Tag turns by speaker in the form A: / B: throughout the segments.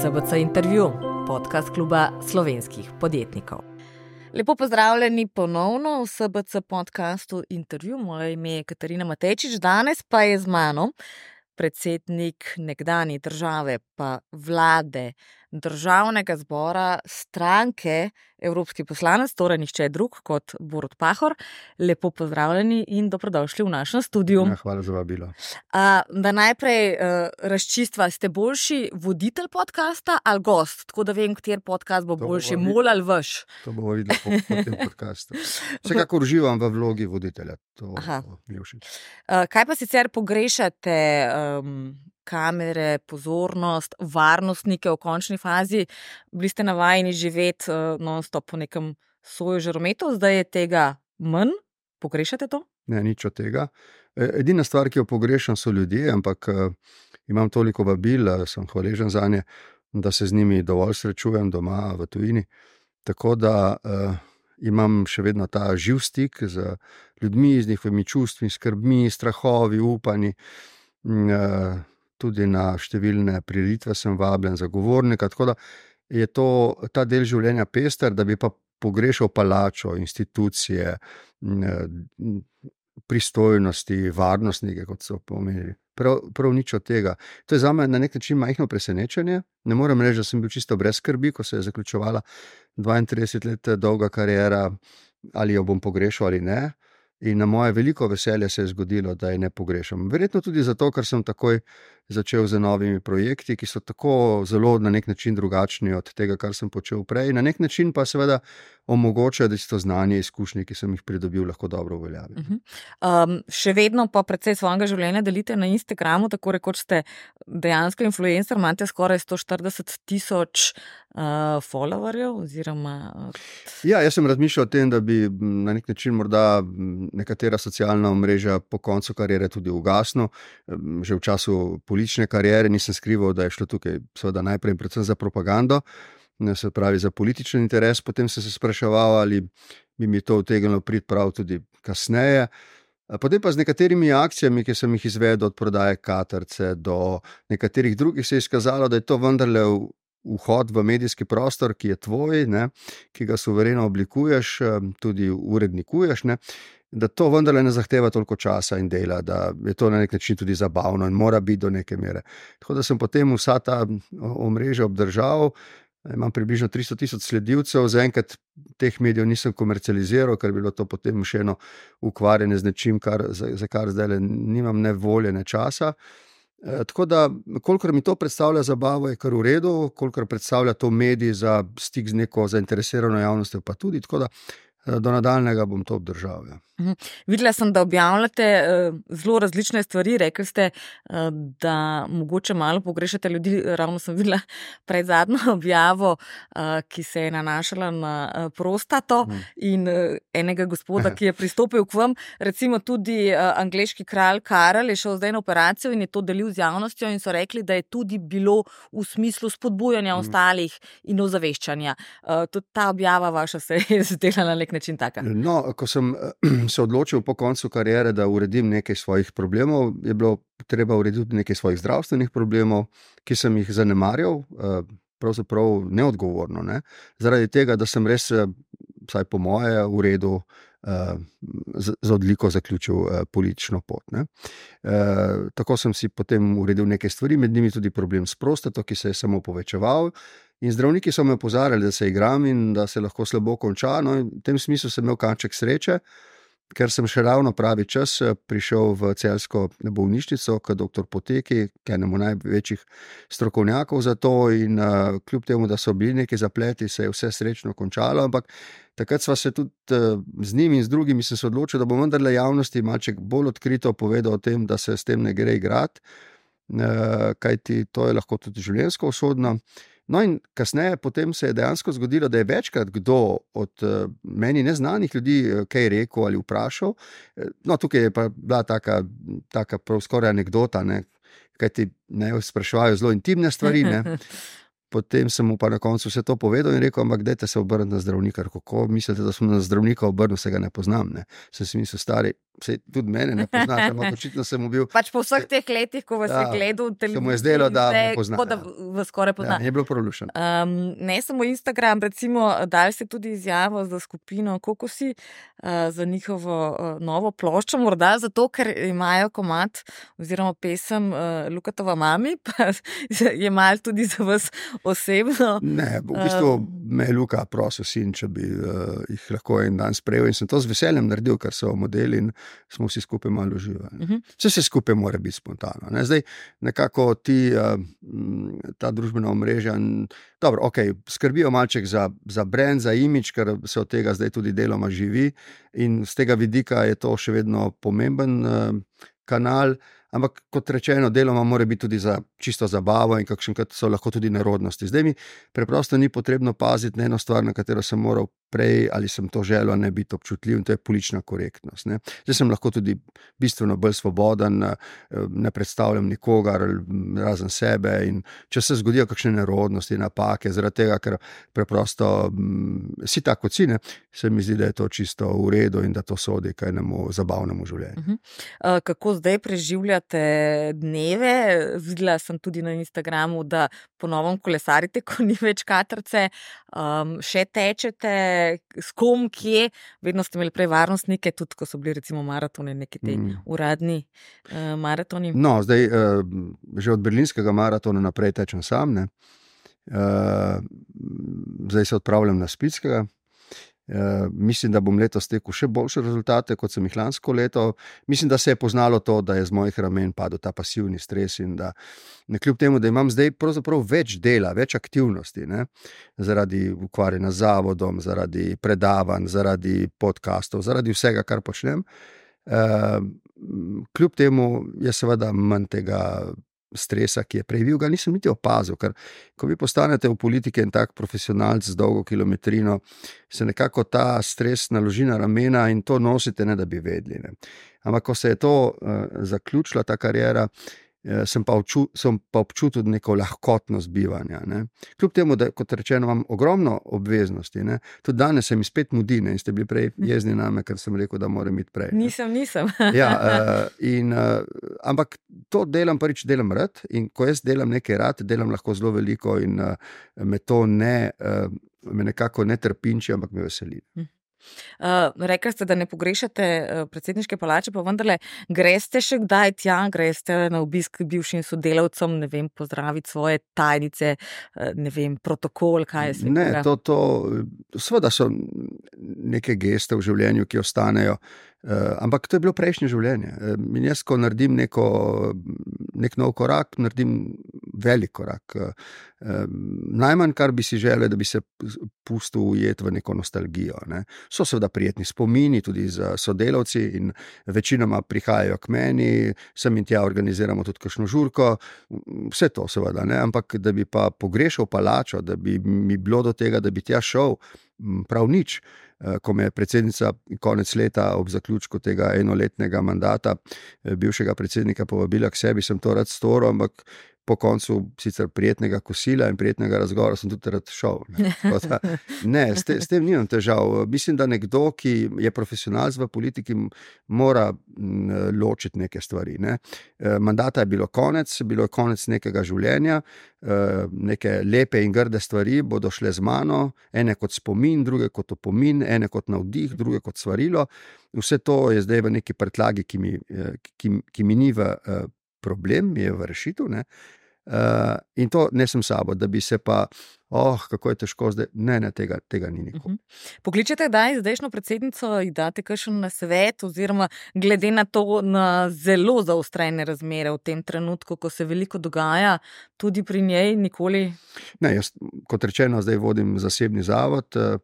A: SBC intervju, podcast kluba slovenskih podjetnikov. Lepo pozdravljeni ponovno v SBC podkastu intervju. Moje ime je Katarina Matečič, danes pa je z mano predsednik nekdanje države, pa vlade, državnega zbora, stranke, evropski poslanec, torej nišče drug kot Borod Pahor. Lepo pozdravljeni in dobrodošli v našem studiu.
B: Ja, hvala za vabilo.
A: Da najprej uh, razčistva, ste boljši voditelj podcasta ali gost, tako da vem, kater podcast bo to boljši, mol ali vaš.
B: To bomo videli po, po tem podkastu. Vsekakor uživam v vlogi voditelja. To, to
A: uh, kaj pa sicer pogrešate? Um, kamere, pozornost, varnostnike v končni fazi, bili ste navajeni živeti uh, non-stop po nekem svojem žarometu, zdaj je tega manj, pogrešate to?
B: Ne, nič od tega. E, edina stvar, ki jo pogrešam, so ljudje, ampak uh, imam toliko vabil, da sem hvaležen za nje, da se z njimi dovolj srečujem doma v tujini. Tako da uh, imam še vedno ta živ stik z ljudmi, z njihovimi čustvi, skrbmi, strahovi, upanji. Uh, tudi na številne prireditve sem vabljen za govornika. Tako da je to ta del življenja pester, da bi pa pogrešal palačo, institucije, pristojnosti, varnostnike, kot so pomenili. Prav, prav nič od tega. To je za me na nek način majhno presenečenje. Ne morem reči, da sem bil čisto brez skrbi, ko se je zaključovala 32 let dolga karijera, ali jo bom pogrešal ali ne. In na moje veliko veselje se je zgodilo, da je ne pogrešam. Verjetno tudi zato, ker sem takoj začel z novimi projekti, ki so tako zelo na nek način drugačni od tega, kar sem počel prej. Na nek način pa seveda omogočajo, da si to znanje, izkušnje, ki sem jih pridobil, lahko dobro uveljavim. Uh
A: -huh. um, še vedno pa predvsej svojega življenja delite na Instagramu, tako rekoč ste dejansko influencer, imate skoraj 140 tisoč uh, followerjev. Oziroma, uh...
B: Ja, jaz sem razmišljal o tem, da bi na nek način morda nekatera socialna omrežja po koncu karijere tudi ugasnil. Že v času politične karijere nisem skrival, da je šlo tukaj najprej predvsem za propagando se pravi za političen interes. Potem sem se spraševal, ali bi mi to utegnilo priti prav tudi kasneje. Potem pa z nekaterimi akcijami, ki sem jih izvedel, od prodaje Katarce do nekaterih drugih, se je izkazalo, da je to vendarle vhod v medijski prostor, ki je tvoj, ne, ki ga suvereno oblikuješ, tudi urednikuješ. Ne, da to vendarle ne zahteva toliko časa in dela, da je to na nek način tudi zabavno in mora biti do neke mere. Tako da sem potem vsa ta omrežja obdržal, Imam približno 300 tisoč sledilcev, zaenkrat teh medijev nisem komercializiral, ker bi bilo to potem še eno ukvarjanje z nečim, kar, za, za kar zdaj nimam ne volje, ne časa. E, tako da, kolikor mi to predstavlja zabavo, je kar v redu, kolikor predstavlja to medij za stik z neko zainteresirano javnostjo, pa tudi. Tako da, do nadaljnega bom to obdržal. Ja.
A: Mhm. Videla sem, da objavljate uh, zelo različne stvari. Rekli ste, uh, da mogoče malo pogrešate ljudi. Ravno sem videla pred zadnjo objavo, ki se je nanašala na prostato mm. in enega gospoda, ki je pristopil k vam. Recimo tudi angliški kralj Karel je šel zdaj na operacijo in je to delil z javnostjo in so rekli, da je tudi bilo v smislu spodbujanja mm. ostalih in ozaveščanja. Tudi ta objava vaša se je zdela na nek način taka?
B: No, ko sem se odločil po koncu karijere, da uredim nekaj svojih problemov, je bilo treba urediti nekaj svojih zdravstvenih problemov, ki sem jih zanemarjal, eh, pravzaprav neodgovorno. Ne? Zaradi tega, da sem res, eh, vsaj po moje, v Uh, z odliko zaključil uh, politično pot. Uh, tako sem si potem uredil nekaj stvari, med njimi tudi problem s prostato, ki se je samo povečeval, In zdravniki so me opozarjali, da se igram in da se lahko slabo konča. No, v tem smislu sem imel kanček sreče, ker sem še ravno pravi čas eh, prišel v celsko bolnišnico, kot dr. Poteki, ki je enemu največjih strokovnjakov za to. In uh, kljub temu, da so bili neki zapleti, se je vse srečno končalo. Ampak takrat smo se tudi uh, z njimi in z drugimi se odločili, da bom vendarle javnosti malce bolj odkrito povedal o tem, da se s tem ne gre igrati, uh, kajti to je lahko tudi življenjsko usodno. No, in kasneje se je dejansko zgodilo, da je večkrat kdo od uh, meni neznanih ljudi uh, kaj rekel ali vprašal. Eh, no, tukaj je pa bila taka, taka skoraj anekdota, ne, kaj ti ne sprašujejo zelo intimne stvari. Ne. potem sem mu pa na koncu vse to povedal in rekel: Ampak, dajte se obrniti na zdravnika. Kako mislite, da sem na zdravnika obrnil, se ga ne poznam? Ne? Sem si mislil, stari, Vse, tudi mene ne poznaš, ampak očitno sem bil.
A: Pač po vseh teh letih, ko vas ja, je gledal,
B: se mu je zdelo, da me pozna.
A: Da vas skoraj pozna.
B: Ja, je bilo prolušen. Um,
A: ne samo Instagram, recimo, dal si tudi izjavo za skupino Kokosi, uh, za njihovo uh, novo ploščo, morda zato, ker imajo komat oziroma pesem uh, Lukatova mami, pa je mal tudi za vas osebno.
B: Ne, v bistvu um, me je Luka prosil sin, če bi uh, jih lahko en dan sprejel in sem to z veseljem naredil, ker so modeli in smo vsi skupaj malo uživali. Uh -huh. Vse se skupaj mora biti spontano. Ne? Zdaj, nekako ti, uh, ta družbena omrežja, dobro, okay, skrbijo malček za, za brand, za imič, ker se od tega zdaj tudi deloma živi in z tega vidika je to še vedno pomemben uh, kanal. Ampak, kot rečeno, deloma mora biti tudi za čisto zabavo in kakšenkrat so lahko tudi nerodnosti. Zdaj mi preprosto ni potrebno paziti na eno stvar, na katero sem moral prej ali sem to želel, ne biti občutljiv, in to je politična korektnost. Ne. Zdaj sem lahko tudi bistveno bolj svoboden, ne predstavljam nikogar razen sebe. Če se zgodijo kakšne nerodnosti, napake, zaradi tega, ker preprosto m, si tako cene, se mi zdi, da je to čisto v redu in da to sodi k enemu zabavnemu življenju. Uh
A: -huh. uh, kako zdaj preživljate dneve? Videla sem tudi na Instagramu, da ponovno kolesarite, ko ni več katrce, um, še tečete s kom, kje. Vedno ste imeli prej varnostnike, tudi ko so bili recimo maratoni, neki ti mm. uradni uh, maratoni.
B: No, zdaj, uh, že od berlinskega maratona naprej tečem sam, uh, zdaj se odpravljam na Spitskega. Uh, mislim, da bom letos tekel še boljše rezultate, kot sem jih lansko leto. Mislim, da se je poznalo to, da je z mojih ramen padel ta pasivni stres in da kljub temu, da imam zdaj več dela, več aktivnosti, ne, zaradi ukvarjanja z zavodom, zaradi predavanj, zaradi podkastov, zaradi vsega, kar počnem. Uh, kljub temu je seveda manj tega stresa, ki je prej bil, ga nisem niti opazil. Ker, ko vi postanete v politiki in tak profesionalc z dolgo kilometrino, se nekako ta stres naloži na ramena in to nosite, ne da bi vedeli. Ne. Ampak, ko se je to uh, zaključila, ta karijera, Eh, sem pa, obču, sem pa občutil neko lahkotnost bivanja. Ne. Kljub temu, da kot rečeno, imam ogromno obveznosti, ne. tudi danes se mi spet mudi in ste bili prej jezni na me, ker sem rekel, da moram iti prej.
A: Nisem, ne. nisem.
B: ja, uh, in, uh, ampak to delam, prvič delam rad in ko jaz delam nekaj rad, delam lahko zelo veliko in uh, me to ne, uh, me nekako ne trpinči, ampak me veseli. Hm.
A: Uh, rekli ste, da ne pogrešate uh, predsedniške palače, pa vendarle, greste še kdaj tja, greste na obisk bivšim sodelavcem, ne vem, pozdraviti svoje tajnice, uh, ne vem, protokol, kaj je
B: svet. Ne, to, to, seveda so neke geste v življenju, ki ostanejo. Uh, ampak to je bilo prejšnje življenje. Uh, jaz, ko naredim neko, nek nov korak, naredim velik korak. Uh, najmanj, kar bi si želel, da bi se pustil ujet v neko nostalgijo. Ne. So seveda prijetni spomini, tudi za sodelavci, in večinoma prihajajo k meni, sem in tja organiziramo tudi kakšno žurko, vse to, seveda. Ne. Ampak da bi pa pogrešal palačo, da bi mi bilo do tega, da bi tja šel, prav nič. Eh, ko me je predsednica konec leta ob zaključku tega enoletnega mandata eh, bivšega predsednika povabila k sebi, sem to rad storil, ampak po koncu sicer prijetnega kosila in prijetnega razgovora, sem tudi rad šel. Ne, da, ne s, te, s tem nimam težav. Mislim, da nekdo, ki je profesionalc v politiki, mora ločiti neke stvari. Ne. E, mandata je bilo konec, bilo je konec nekega življenja, e, neke lepe in grde stvari bodo šle z mano, ene kot spomin, druge kot opomin, ene kot navdih, druge kot svarilo. Vse to je zdaj v neki prtlagi, ki mi, e, ki, ki mi ni v problem, je v rešitev. Uh, in to ne sem sabo, da bi se pa, oh, kako je težko zdaj. Ne, ne, tega, tega ni nikoli. Uh
A: mhm. -huh. Pokličete, da je zdajšnjo predsednico in date kakšen na svet, oziroma glede na to, na zelo zaostrene razmere v tem trenutku, ko se veliko dogaja, tudi pri njej, nikoli.
B: Ne, jaz, kot rečeno, zdaj vodim zasebni zavod. Uh,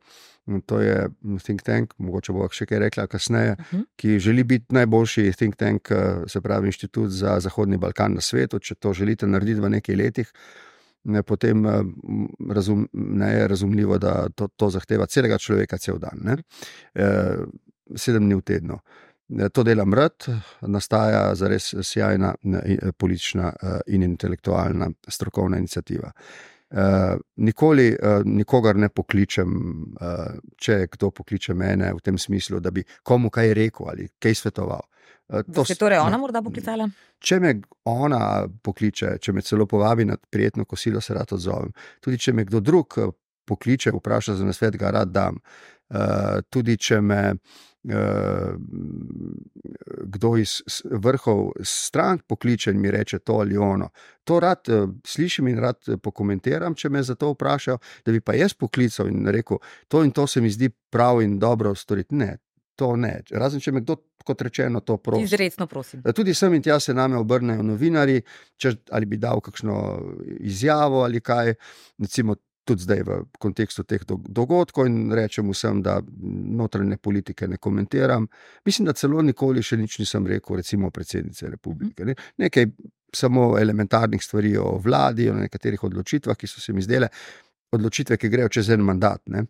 B: To je think tank, mogoče bo še kaj rekla kasneje, uh mhm. -huh. ki želi biti najboljši think tank, eh, se pravi inštitut za Zahodni Balkan na svetu. Če to želite narediti v nekaj letih, ne, potem eh, razum, ne, je razumljivo, da to, to zahteva celega človeka, cel dan, ne, e, sedem dni v tednu. To delam rad, nastaja zares sjajna politična in intelektualna strokovna inicijativa. Uh, nikoli uh, nikogar ne pokličem, uh, če kdo pokliče mene v tem smislu, da bi komu kaj rekel ali kaj svetoval.
A: Uh, to je torej ona morda poklicala?
B: Če me ona pokliče, če me celo povabi na prijetno kosilo, se rad odzovem. Tudi če me kdo drug pokliče, vpraša za nasvet, ga rad dam. Uh, tudi če me uh, kdo iz vrhov strank pokliče in mi reče to ali ono. To rad uh, slišim in rad pokomentiram, če me za to vprašajo, da bi pa jaz poklical in rekel, to in to se mi zdi prav in dobro storiti. Ne, to ne. Razen če me kdo, kot rečeno, to prosi.
A: Izredno prosim.
B: Tudi sem in tja se name obrnejo novinari, če ali bi dal kakšno izjavo ali kaj. Recimo, tudi zdaj v kontekstu teh dogodkov in rečem vsem, da notranje politike ne komentiram. Mislim, da celo nikoli še nič nisem rekel, recimo predsednice republike. Ne? Nekaj samo elementarnih stvari o vladi, o nekaterih odločitvah, ki so se mi zdele odločitve, ki grejo čez en mandat. Ne.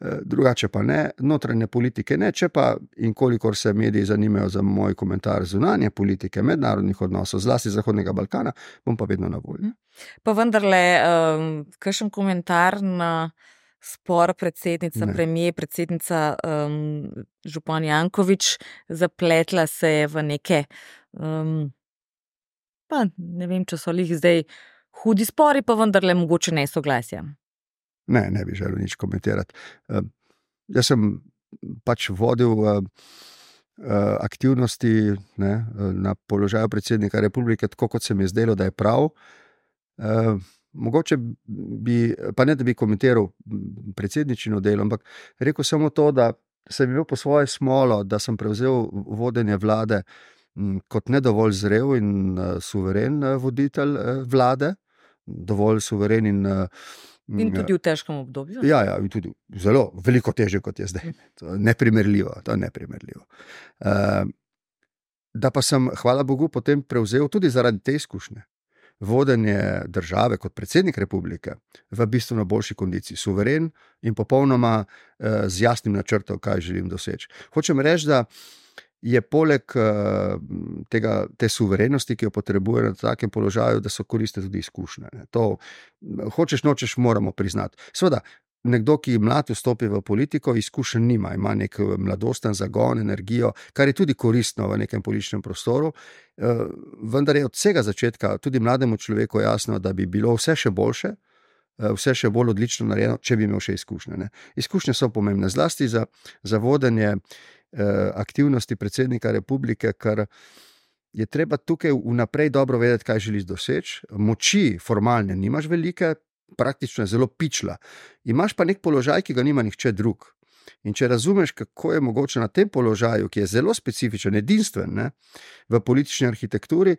B: E, drugače pa ne, notranje politike ne, če pa in kolikor se mediji zanimajo za moj komentar zunanje politike, mednarodnih odnosov, zlasti Zahodnega Balkana, bom pa vedno na voljo.
A: Pa vendarle, um, kakšen komentar na spor predsednica, premije, predsednica um, Župan Jankovič, zapletla se je v neke, um, pa ne vem, če so jih zdaj. Hudi spori, pa vendarle mogoče ne soglasja.
B: Ne, ne bi želel nič komentirati. Uh, jaz sem pač vodil uh, uh, aktivnosti ne, na položaju predsednika republike, tako kot se mi je zdelo, da je prav. Uh, mogoče bi, pa ne da bi komentiral predsedničino delo, ampak rekel samo to, da sem imel po svoje smolo, da sem prevzel vodenje vlade m, kot ne dovolj zrel in uh, suveren uh, voditelj uh, vlade, dovolj suveren in uh,
A: In mm, tudi v težkem obdobju.
B: Ja, ja in tudi zelo, veliko teže kot je zdaj. To je neprimerljivo. To je neprimerljivo. Uh, da pa sem, hvala Bogu, potem prevzel tudi zaradi te izkušnje vodenje države kot predsednik republike v bistveno boljši kondiciji, suveren in popolnoma uh, z jasnim načrtom, kaj želim doseči. Hočem reči, da je poleg uh, tega, te suverenosti, ki jo potrebuje na takem položaju, da so koriste tudi izkušnje. Ne. To, hočeš, nočeš, moramo priznati. Sveda, nekdo, ki mlad vstopi v politiko, izkušenj nima, ima nek eh, mladosten zagon, energijo, kar je tudi koristno v nekem političnem prostoru. Uh, vendar je od vsega začetka tudi mlademu človeku jasno, da bi bilo vse še boljše. Vse še bolj odlično narejeno, če bi imel še izkušnje. Ne. Izkušnje so pomembne, zlasti za, za vodenje Eh, aktivnosti predsednika republike, ker je treba tukaj vnaprej dobro vedeti, kaj želiš doseči. Moči, formalne, nimaš velike, praktično je zelo pičla. Imaš pa nek položaj, ki ga nima nihče drug. In če razumeš, kako je mogoče na tem položaju, ki je zelo specifičen, edinstven ne, v politični arhitekturi,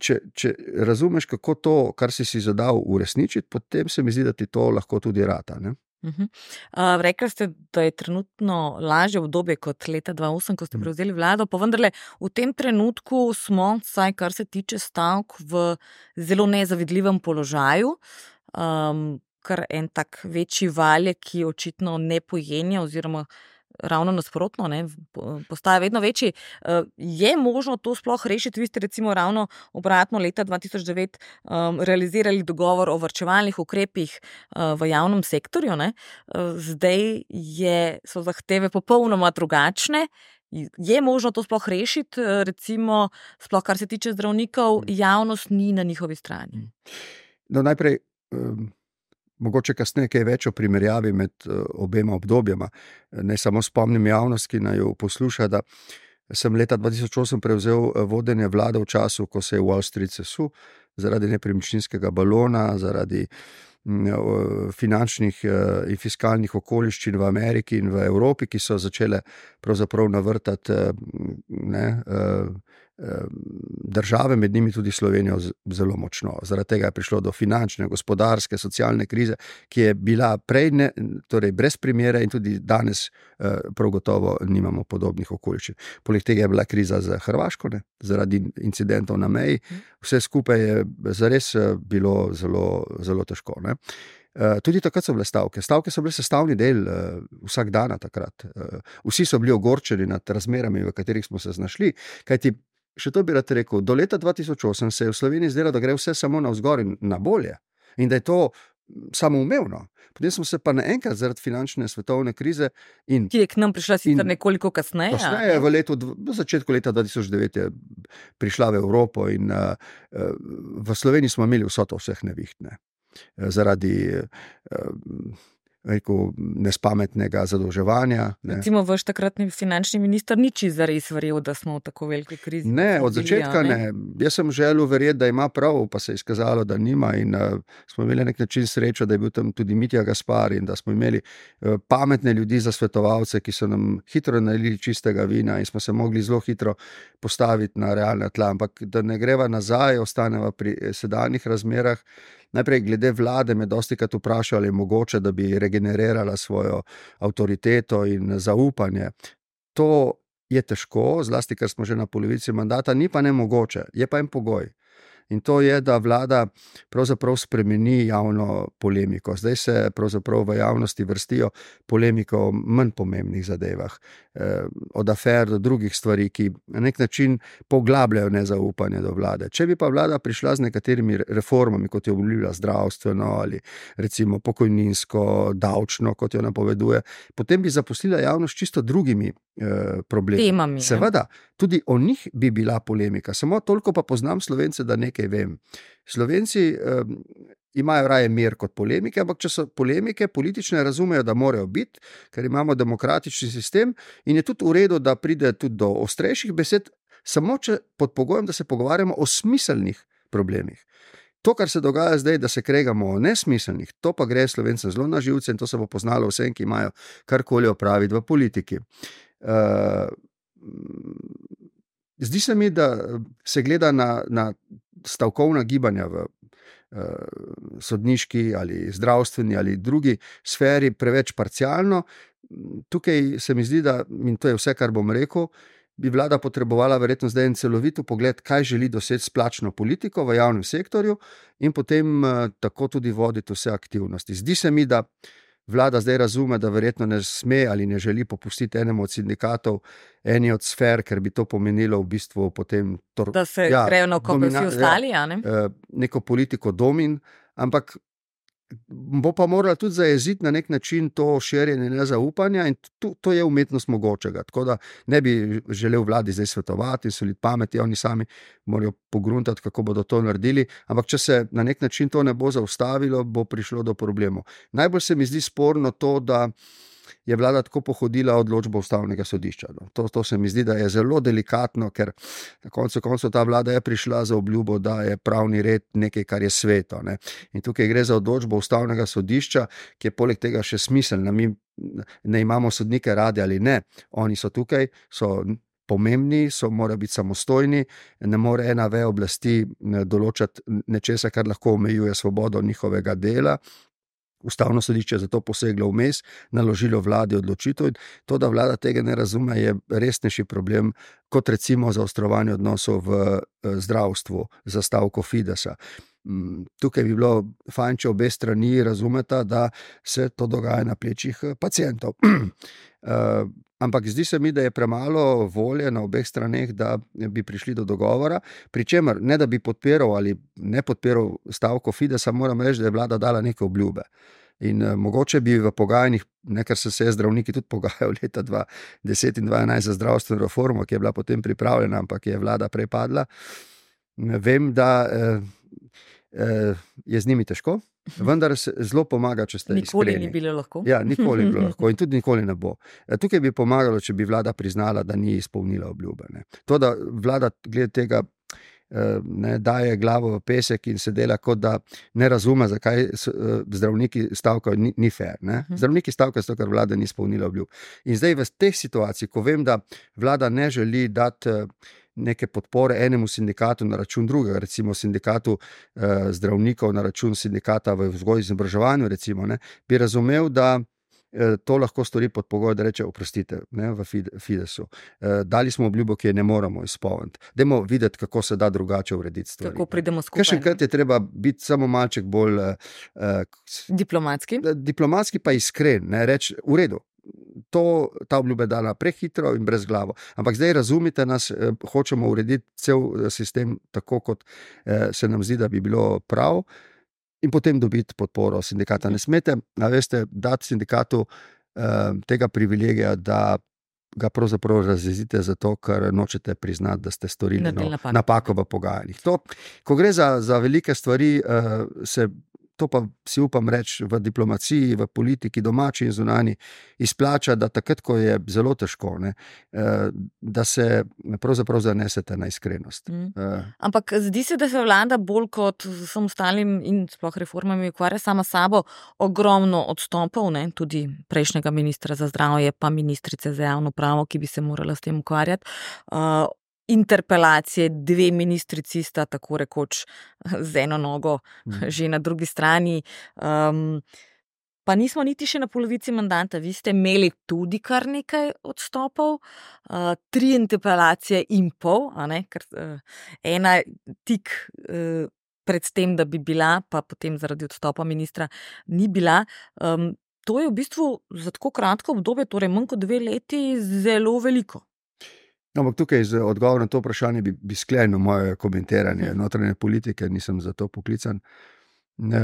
B: če, če razumeš, kako to, kar si si zadal, uresničiti, potem se mi zdi, da ti to lahko tudi rata. Ne.
A: Uh, rekli ste, da je trenutno lažje obdobje kot leta 2008, ko ste mhm. prevzeli vlado, pa vendarle v tem trenutku smo, vsaj kar se tiče stavk, v zelo nezavidljivem položaju. Um, kar en tak večji valje, ki očitno ne pojenja, oziroma ravno nasprotno, ne, postaja vedno večji. Eh, je možno to sploh rešiti? Vi ste recimo ravno obratno leta 2009 um, realizirali dogovor o vrčevalnih ukrepih uh, v javnem sektorju, ne. Eh, zdaj je, so zahteve popolnoma drugačne. Je možno to sploh rešiti, recimo, sploh kar se tiče zdravnikov, mm. javnost ni na njihovi strani? Mm.
B: No, najprej. Um mogoče kasneje kaj več o primerjavi med eh, obema obdobjama. Ne samo spomnim javnost, ki naj jo posluša, da sem leta 2008 prevzel eh, vodenje vlade v času, ko se je Wall Street sesul zaradi nepremičninskega balona, zaradi mm, finančnih eh, in fiskalnih okoliščin v Ameriki in v Evropi, ki so začele pravzaprav navrtati. Ne, države, med njimi tudi Slovenijo, zelo močno. Zaradi tega je prišlo do finančne, gospodarske, socialne krize, ki je bila prej ne, torej brez primere in tudi danes, eh, prav gotovo, nimamo podobnih okoliščin. Poleg tega je bila kriza za Hrvaško, ne, zaradi incidentov na meji, vse skupaj je zares eh, bilo zelo, zelo težko. Ne. Eh, tudi takrat so bile stavke. Stavke so bile sestavni del uh, vsak dan takrat. Uh, vsi so bili ogorčeni nad razmerami, v katerih smo se znašli. Kajti Še to bi rad rekel. Do leta 2008 se je v Sloveniji zdelo, da gre vse samo na vzgor in na bolje. In da je to samoumevno. Potem smo se pa naenkrat zaradi finančne svetovne krize in.
A: Ki je k nam prišla sicer nekoliko kasneje.
B: Kasneje, v, letu, v začetku leta 2009 je prišla v Evropo in uh, v Sloveniji smo imeli vso to vseh nevihtne. Zaradi uh, rekel, nespametnega zadolževanja.
A: Ne. Recimo, vaš takratni finančni minister ni čisto res verjel, da smo v tako veliki krizi.
B: Ne, od začetka ne. ne. Jaz sem želel verjeti, da ima prav, pa se je izkazalo, da nima. In uh, smo imeli na nek način srečo, da je bil tam tudi Mitja Gaspar in da smo imeli uh, pametne ljudi za svetovalce, ki so nam hitro nalili čistega vina in smo se mogli zelo hitro postaviti na realne tla. Ampak da ne greva nazaj, ostaneva pri sedanjih razmerah. Najprej, glede vlade, me dosti krat vprašali, ali je mogoče, da bi regenerirala svojo avtoriteto in zaupanje. To je težko, zlasti, ker smo že na polovici mandata, ni pa ne mogoče, je pa en pogoj. In to je, da vlada pravzaprav spremeni javno polemiko. Zdaj se v javnosti vrstijo polemike o manj pomembnih zadevah, eh, od afer do drugih stvari, ki na nek način poglabljajo nezaupanje do vlade. Če bi pa vlada prišla z nekaterimi reformami, kot je obljubila zdravstveno ali recimo pokojninsko, davčno, kot jo napoveduje, potem bi zaposlila javnost čisto drugimi eh, problemi.
A: Temami,
B: Seveda, tudi o njih bi bila polemika. Samo toliko pa poznam slovence, da nekaj vem. Slovenci um, imajo raje mir kot polemike, ampak če so polemike politične, razumejo, da morajo biti, ker imamo demokratični sistem in je tudi v redu, da pride tudi do ostrejših besed, samo če pod pogojem, da se pogovarjamo o smiselnih problemih. To, kar se dogaja zdaj, da se kregamo o nesmiselnih, to pa gre slovencem zelo na živce in to se bo poznalo vsem, ki imajo karkoli opraviti v politiki. Uh, Zdi se mi, da se gleda na, na stavkovna gibanja v uh, sodniški ali zdravstveni ali drugi sferi preveč parcialno. Tukaj se mi zdi, da, in to je vse, kar bom rekel, bi vlada potrebovala verjetno zdaj en celovit pogled, kaj želi doseči s plačno politiko v javnem sektorju in potem uh, tako tudi voditi vse aktivnosti. Zdi se mi, da vlada zdaj razume, da verjetno ne sme ali ne želi popustiti enemu od sindikatov, eni od sfer, ker bi to pomenilo v bistvu potem.
A: Tor, da se ja, grejo na oko, vsi ostali. Ja, ne?
B: Eh, neko politiko domin, ampak bo pa morala tudi zajeziti na nek način to širjenje nezaupanja, in to, to je umetnost mogočega. Tako da ne bi želel vladi zdaj svetovati, so ljudje pametni, oni sami morajo pogruntati, kako bodo to naredili. Ampak, če se na nek način to ne bo zaustavilo, bo prišlo do problemov. Najbolj se mi zdi sporno to, da je vlada tako pohodila odločbo ustavnega sodišča. No. To, to se mi zdi, da je zelo delikatno, ker na koncu koncev ta vlada je prišla za obljubo, da je pravni red nekaj, kar je sveto. Ne. In tukaj gre za odločbo ustavnega sodišča, ki je poleg tega še smiselna. Mi ne imamo sodnike radi ali ne, oni so tukaj. So Pomembni so, morajo biti samostojni, ne more ena veja oblasti določati nečesa, kar lahko omejuje svobodo njihovega dela, Ustavno sodišče je zato poseglo vmes, naložilo vladi odločitev. To, da vlada tega ne razume, je resnejši problem kot recimo zaostrovanje odnosov v eh, zdravstvu za stavko Fidesa. Mm, tukaj bi bilo fajn, če obe strani razumeta, da se to dogaja na plečih eh, pacijentov. Eh, ampak zdi se mi, da je premalo volje na obeh straneh, da bi prišli do dogovora. Pričemer, ne da bi podpiral ali ne podpiral stavko Fidesa, moram reči, da je vlada dala neke obljube. In uh, mogoče bi v pogajanjih, ker so se zdravniki tudi pogajali leta 2010 in 2011 za zdravstveno reformo, ki je bila potem pripravljena, ampak je vlada prepadla. Vem, da uh, uh, je z njimi težko. Vendar se zelo pomaga, če ste
A: nikoli
B: iskreni.
A: ni bilo lahko.
B: Ja, nikoli ni bilo lahko in tudi nikoli ne bo. Tukaj bi pomagalo, če bi vlada priznala, da ni izpolnila obljube. Ne. To, da vlada glede tega ne, daje glavo v pesek in se dela, kot da ne razume, zakaj so, zdravniki stavkajo, ni, ni fair. Ne. Mhm. Zdravniki stavkajo zato, ker vlada ni izpolnila obljub. In zdaj v teh situacijah, ko vem, da vlada ne želi dati. Neke podpore enemu sindikatu na račun drugega, recimo sindikatu eh, zdravnikov na račun sindikata v vzgoji in izobraževanju, recimo, ne, bi razumel, da Eh, to lahko stori pod pogojem, da reče: Oprostite, ne, v Fidesu. Eh, dali smo obljubo, ki je ne moremo izpolniti. Dajmo videti, kako se da drugače urediti stvari.
A: Kako pridemo skupaj.
B: Še enkrat je treba biti samo malček bolj uh,
A: diplomatski.
B: Diplomatski pa iskren, ne reči: V redu. To, ta obljuba je dana prehitro in brez glave. Ampak zdaj razumite, nas eh, hočemo urediti cel sistem tako, kot eh, se nam zdi, da bi bilo prav. in potem dobiti podporo sindikata. Ne smete, veste, dati sindikatu uh, tega privilegija, da ga pravzaprav razjezite zato, ker nočete priznati, da ste storili no,
A: napako.
B: v pogajanjih. To, ko gre za, za velike stvari, uh, se. To pa si upam reči v diplomaciji, v politiki, domači in zunani, izplača, da takrat, ko je zelo težko, ne, eh, da se pravzaprav zanesete na iskrenost.
A: Mm.
B: Eh,
A: Ampak zdi se, da se vlada bolj kot vsem ostalim in sploh reformami ukvarja sama sabo, ogromno odstopov, ne? tudi prejšnjega ministra za zdravje, pa ministrice za javno pravo, ki bi se morala s tem ukvarjati. Uh, interpelacije, dve ministrici sta tako rekoč z eno nogo
B: Mhm.
A: že na drugi strani. Um, Pa nismo niti še na polovici mandata. Vi ste imeli tudi kar nekaj odstopov, uh, tri interpelacije in pol, ne, ker uh, ena tik uh, pred tem, da bi bila, pa potem zaradi odstopa ministra ni bila. Um, to je v bistvu za tako kratko obdobje, torej manj kot dve leti, zelo veliko.
B: No, ampak tukaj z odgovorom na to vprašanje bi, bi sklenil moje komentiranje
A: Mhm.
B: notranje politike, nisem za to poklican. E,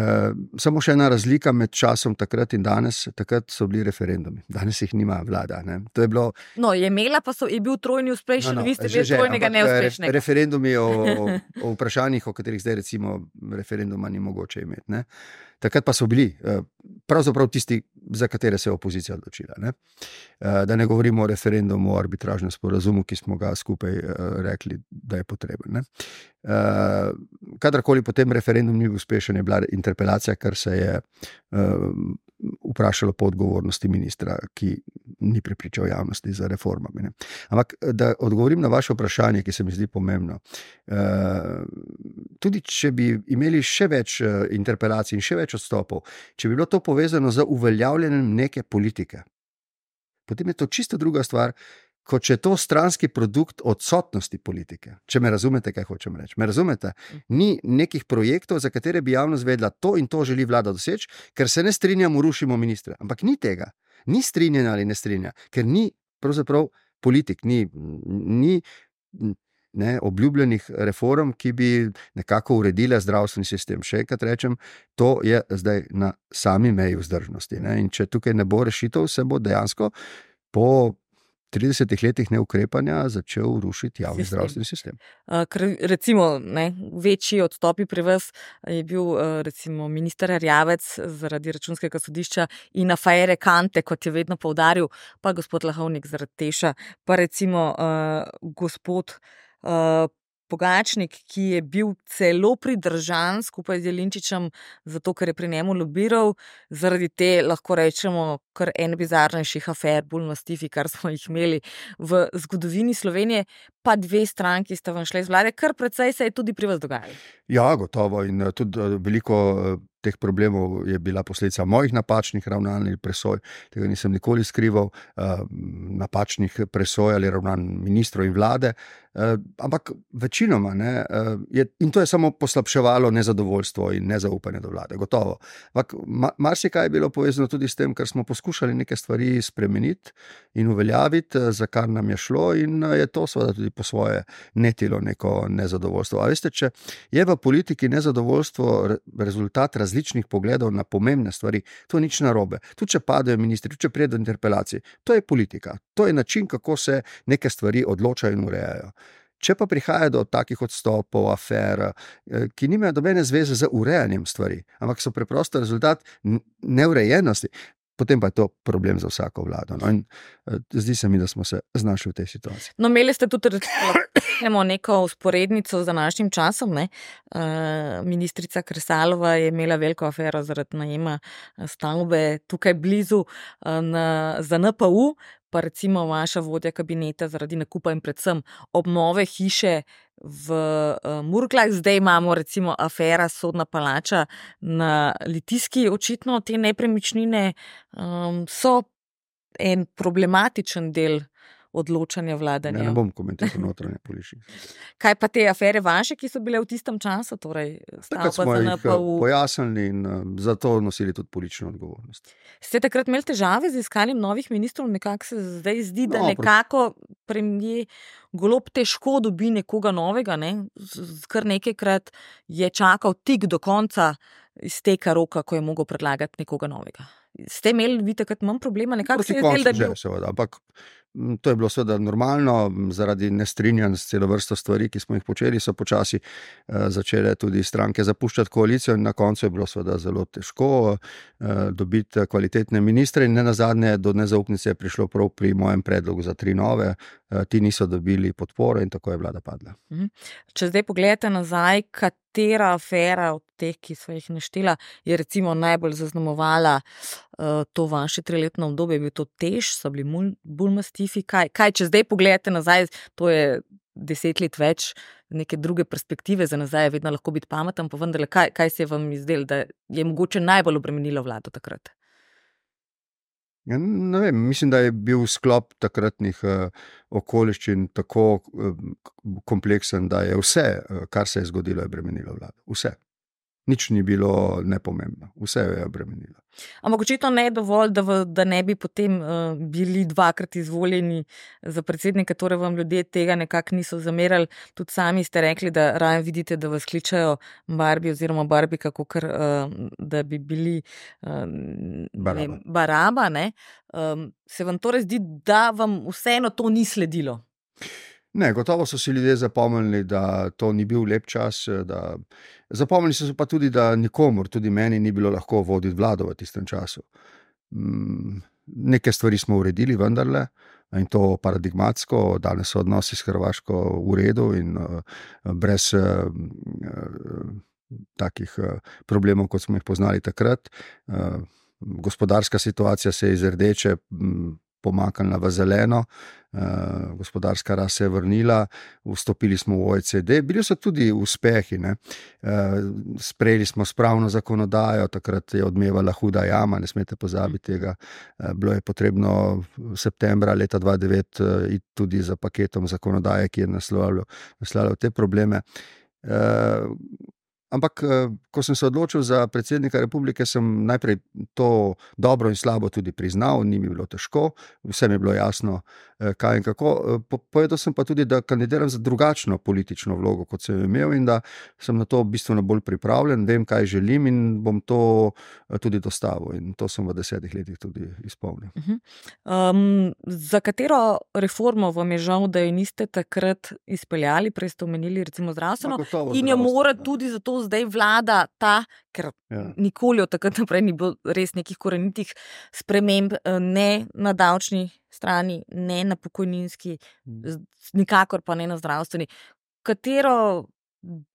B: samo še ena razlika med časom takrat in danes. Takrat so bili referendumi, danes jih nima vlada. Ne. To je bilo
A: No, je imela, pa so, je bil trojni uspešen, no, no, vi ste bili trojnega
B: ampak, eh,
A: neuspešnega.
B: Referendumi o, o, o vprašanjih, o katerih zdaj recimo referenduma ni mogoče imeti. Ne. Takrat pa so bili eh, pravzaprav tisti, za katere se je opozicija odločila. Ne. Eh, Da ne govorimo o referendumu, o arbitražnem sporazumu, ki smo ga skupaj eh, rekli, da je potreben. Ne. Kadarkoli potem referendum ni bil uspešen, je bila interpelacija, kar se je vprašalo po odgovornosti ministra, ki ni prepričal javnosti za reformami. Ne. Ampak, da odgovorim na vaše vprašanje, ki se mi zdi pomembno. Eh, Tudi, če bi imeli še več eh, interpelacij in še več odstopov, če bi bilo to povezano z uveljavljanjem neke politike, potem je to čisto druga stvar, kot če je to stranski produkt odsotnosti politike. Če me razumete, kaj hočem reči. Me razumete? Ni nekih projektov, za katere bi javnost vedela, to in to želi vlada doseči, ker se ne strinjamo, rušimo ministre. Ampak ni tega, ni strinjanja ali ne strinjanja, ker ni pravzaprav politik, ni. ni Ne, obljubljenih reform, ki bi nekako uredile zdravstveni sistem. Še enkrat rečem, to je zdaj na sami meji vzdržnosti. Ne. In če tukaj ne bo rešitev, se bo dejansko po 30 letih neukrepanja začel rušiti javni
A: Sistem.
B: zdravstveni sistem.
A: Ker recimo ne, večji odstopi pri vas je bil recimo minister Rjavec zaradi računskega sodišča in afere Kante, kot je vedno povdaril, pa gospod Lahovnik zaradi Teša, pa recimo uh, gospod uh, Pogačnik, ki je bil celo pridržan skupaj z Jelinčičem, zato ker je pri njemu lobiral, zaradi te, lahko rečemo, kar en bizarnejših afer, bolj mastifi, kar smo jih imeli v zgodovini Slovenije, pa dve stranki sta vam šli iz vlade, kar precej se je tudi pri vas dogajalo.
B: Ja, gotovo. In eh, tudi eh, veliko eh, teh problemov je bila posledica mojih napačnih ravnanj ali presoj. Tega nisem nikoli skrival, napačnih presoj ali ravnanj ministrov in vlade. Ampak večinoma, ne, je, in to je samo poslabševalo nezadovoljstvo in nezaupanje do vlade, gotovo. Ampak ma- marsikaj je bilo povezano tudi s tem, ker smo poskušali neke stvari spremeniti in uveljaviti, za kar nam je šlo, in je to seveda tudi po svoje netilo neko nezadovoljstvo. A veste, če je v politiki nezadovoljstvo re- rezultat različnih pogledov na pomembne stvari, to ni nič narobe. Tudi če padajo ministri, tudi če pride do interpelacij, to je politika, to je način, kako se neke stvari odločajo in urejajo. Če pa prihaja do takih odstopov, afer, eh, ki nimajo nobene zveze z urejanjem stvari, ampak so preprosto rezultat neurejenosti, potem pa je to problem za vsako vlado. No, in, eh, zdi se mi, da smo se znašli v tej situaciji.
A: No, imeli ste tudi recimo, neko usporednico z današnjim časom. Ne? Uh, ministrica Kresalova je imela veliko afero zaradi najema eh, stavbe tukaj blizu na, za NPU, pa recimo vaša vodja kabineta zaradi nakupa in predvsem obnove hiše v uh, Murglah. Zdaj imamo recimo afera Sodna palača na Litijski. Očitno te nepremičnine um, so en problematičen del odločanja
B: Ne,
A: vladanja.
B: ne bom komentiral notranje politike.
A: Kaj pa te afere vaše, ki so bile v tistem času, torej
B: Takrat smo jih eh,
A: NPU?
B: pojasnili in eh, zato nosili tudi politično odgovornost.
A: Ste takrat imeli težave z iskanjem novih ministrov? Nekako se zdaj zdi, da
B: No,
A: nekako premijer golob težko dobi nekoga novega. Ne? Kar nekajkrat je čakal tik do konca izteka roka, ko je mogel predlagati nekoga novega. Ste imeli vi takrat manj problema, nekako
B: Proti
A: se je zdelo,
B: koncu
A: da je
B: že, seveda, ampak to je bilo seveda normalno, m, zaradi nestrinjanj s celo vrsto stvari, ki smo jih počeli, so počasi eh, začele tudi stranke zapuščati koalicijo, in na koncu je bilo seveda zelo težko eh, dobiti kvalitetne ministre, in ne nazadnje do nezaupnice je prišlo prav pri mojem predlogu za tri nove, eh, ti niso dobili podpore in tako je vlada padla.
A: Če zdaj pogledate nazaj, katera afera od teh, ki so jih naštela, je recimo najbolj zaznamovala uh, to vaše triletno obdobje, je bil to tež, so bili mul- bolj mastifi. Kaj, kaj, če zdaj pogledate nazaj, to je deset let več, neke druge perspektive za nazaj, vedno lahko biti pameten, pa vendarle, kaj, kaj se je vam izdelo, da je mogoče najbolj obremenilo vlado takrat?
B: Ja, ne vem, mislim, da je bil sklop takratnih uh, okoliščin tako uh, kompleksen, da je vse, uh, kar se je zgodilo, je bremenilo vlado. Vse. Nič ni bilo nepomembno, vse jo je bremenilo.
A: Ampak očitno ne dovolj, da, v, da ne bi potem uh, bili dvakrat izvoljeni za predsednika, torej vam ljudje tega nekako niso zamerali. Tudi sami ste rekli, da raje vidite, da vas kličajo Barbi oziroma Barbika, kot uh, da bi bili uh,
B: Baraba.
A: Ne, baraba ne? Um, se vam torej zdi, da vam vseeno to ni sledilo?
B: Ne, gotovo so si ljudje zapomnili, da to ni bil lep čas. Da... Zapomnili so pa tudi, da nikomor, tudi meni, ni bilo lahko voditi vlado v tistem času. Mm, Neke stvari smo uredili, vendarle, in to paradigmatsko, danes so odnosi s Hrvaško v redu in uh, brez uh, uh, takih uh, problemov, kot smo jih poznali takrat. Uh, gospodarska situacija se je iz rdeče. Pomaknila v zeleno, uh, gospodarska rast se je vrnila, vstopili smo v OECD, bili so tudi uspehi. Uh, sprejeli smo spravno zakonodajo, takrat je odmevala huda jama, ne smete pozabiti tega. Uh, bilo je potrebno septembra leta 2009 uh, iti tudi za paketom zakonodaje, ki je naslavljal te probleme. Uh, Ampak, ko sem se odločil za predsednika republike, sem najprej to dobro in slabo tudi priznal, ni mi bilo težko, vsem je bilo jasno, kaj in kako. Povedal sem pa tudi, da kandidiram za drugačno politično vlogo, kot sem imel, in da sem na to bistveno bolj pripravljen, vem, kaj želim in bom to tudi dostavil. In to sem v desetih letih tudi izpolnil.
A: Uh -huh. um, za katero reformo vam je žal, da jo niste takrat izpeljali, prej ste omenili, recimo zdravstveno, in jo mora tudi zato zdaj vlada ta, ker ja. nikoli od takrat naprej ni bilo res nekih korenitih sprememb, ne na davčni strani, ne na pokojninski, nikakor pa ne na zdravstveni. Katero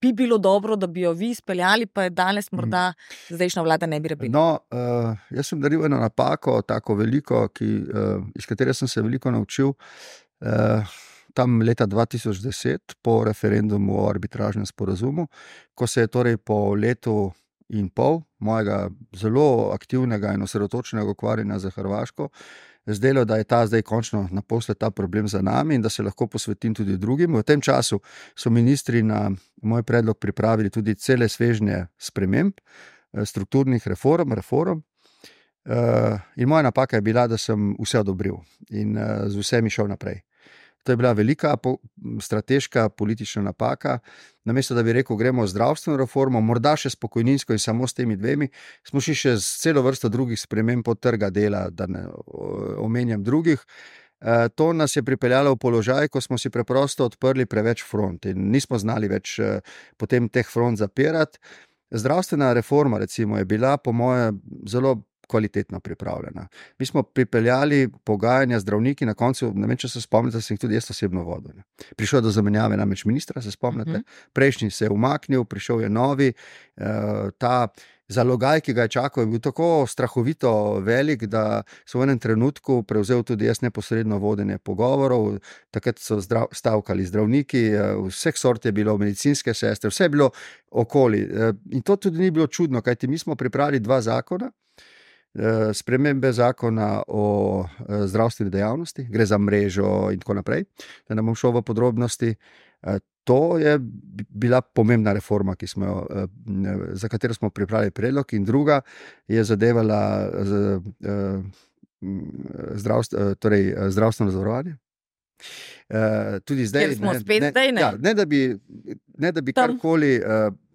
A: bi bilo dobro, da bi jo vi izpeljali, pa je danes morda zdajšnja vlada ne bi rabila?
B: No, uh, jaz sem naredil eno napako, tako veliko, ki, uh, iz katere sem se veliko naučil. Uh, tam leta 2010, po referendumu o arbitražnem sporazumu, ko se je torej po letu in pol mojega zelo aktivnega in osredotočenega ukvarjanja za Hrvaško, zdelo, da je ta zdaj končno naposled ta problem za nami in da se lahko posvetim tudi drugim. V tem času so ministri na moj predlog pripravili tudi cele svežnje sprememb, strukturnih reform, reform. Uh, in moja napaka je bila, da sem vse odobril in uh, z vsemi šel naprej. To je bila velika po, strateška politična napaka. Namesto da bi rekel, gremo zdravstveno reformo, morda še s pokojninsko in samo s temi dvemi, smo šli še z celo vrsto drugih sprememb od trga dela, da ne omenjam drugih. E, to nas je pripeljalo v položaj, ko smo si preprosto odprli preveč front in nismo znali več e, potem teh front zapirati. Zdravstvena reforma, recimo, je bila, po mojem, zelo kvalitetno pripravljena. Mi smo pripeljali pogajanja z zdravniki, na koncu, ne vem, če se spomnite, sem jih tudi jaz osebno vodil. Ne. Prišel je do zamenjave namreč ministra, se spomnite, uh -huh. prejšnji se je umaknil, prišel je novi. Uh, ta zalogaj, ki ga je čakal, je bil tako strahovito velik, da so v enem trenutku prevzel tudi jaz neposredno vodenje pogovorov. Takrat so zdrav, stavkali zdravniki, uh, vseh sort je bilo, medicinske sestre, vse je bilo okoli. Uh, in to tudi ni bilo čudno, kajti mi smo pripravili dva zakona spremembe zakona o zdravstveni dejavnosti, gre za mrežo in tako naprej, da ne bom šel v podrobnosti. To je bila pomembna reforma, smo jo, za katero smo pripravili predlog, in druga je zadevala zdravstvo, torej zdravstveno zavarovanje.
A: Tudi zdaj, ne, ne, zdaj ne.
B: Ja, ne, da bi, ne, da bi karkoli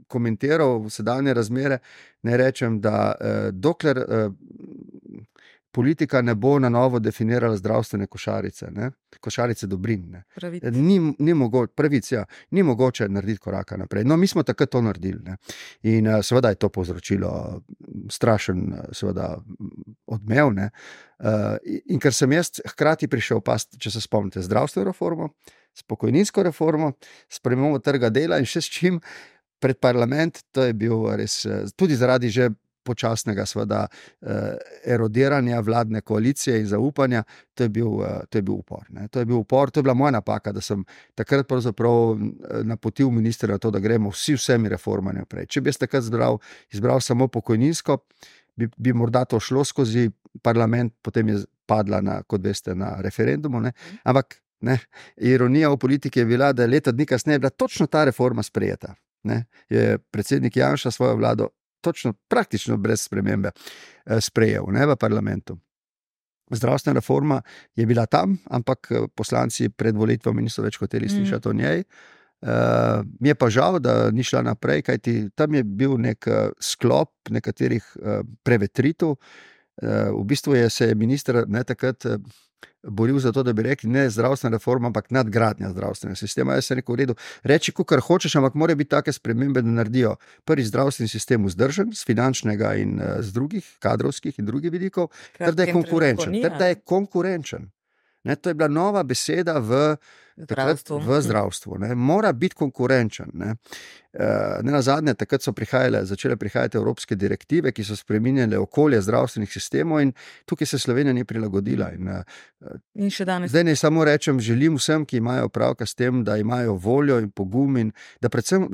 B: komentiral sedanje razmere, ne rečem, da uh, dokler uh, politika ne bo na novo definirala zdravstvene košarice, ne? košarice dobrin. Ni, ni, mogo, pravic, ja, ni mogoče narediti koraka naprej. No, mi smo takrat to naredili. Ne? In uh, seveda je to povzročilo strašen seveda, odmev. Uh, in ker sem jaz hkrati prišel, pa, če se spomnite, zdravstveno reformo, spokojninsko reformo, spremembo trga dela in še s čim. Pred parlament, to je bil res, tudi zaradi že počasnega sveda, eh, erodiranja vladne koalicije in zaupanja, to je bil, eh, to je bil upor. Ne. To je bil upor, to je bila moja napaka, da sem takrat pravzaprav eh, napotil ministra na to, da gremo vsi vsemi reformami naprej. Če bi jaz takrat izbral, izbral samo pokojninsko, bi, bi morda to šlo skozi parlament, potem je padla, na, kot veste, na referendumu. Ne. Ampak ne, ironija v politiki je bila, da je leta dni kasneje bila točno ta reforma sprejeta. Ne, je predsednik Janša svojo vlado točno, praktično brez spremembe, eh, sprejel ne, v parlamentu. Zdravstvena reforma je bila tam, ampak eh, poslanci pred volitvami niso več hoteli mm. slišati mm. o njej. Uh, mi je pa žal, da ni šla naprej, kajti tam je bil nek sklop nekaterih uh, prevetritev. Uh, v bistvu je se minister ne takrat. Uh, boril za to, da bi rekli ne zdravstvena reforma, ampak nadgradnja zdravstvenega sistema. Jaz sem rekel, v redu, reči, kar hočeš, ampak mora biti take spremembe, da naredijo prvi zdravstveni sistem vzdržen, z finančnega in uh, z drugih kadrovskih in drugih vidikov, ter da je konkurenčen. Ter da je konkurenčen. Ne, to je bila nova beseda v zdravstvu. V zdravstvu Mora biti konkurenčen. Ne. Eh, ne na zadnje, takrat so prihajale, začele prihajati evropske direktive, ki so spremenjale okolje zdravstvenih sistemov, in tukaj se Slovenija ni prilagodila. In, eh,
A: in še danes.
B: Zdaj ne samo rečem, želim vsem, ki imajo opravka s tem, da imajo voljo in pogum in da predvsem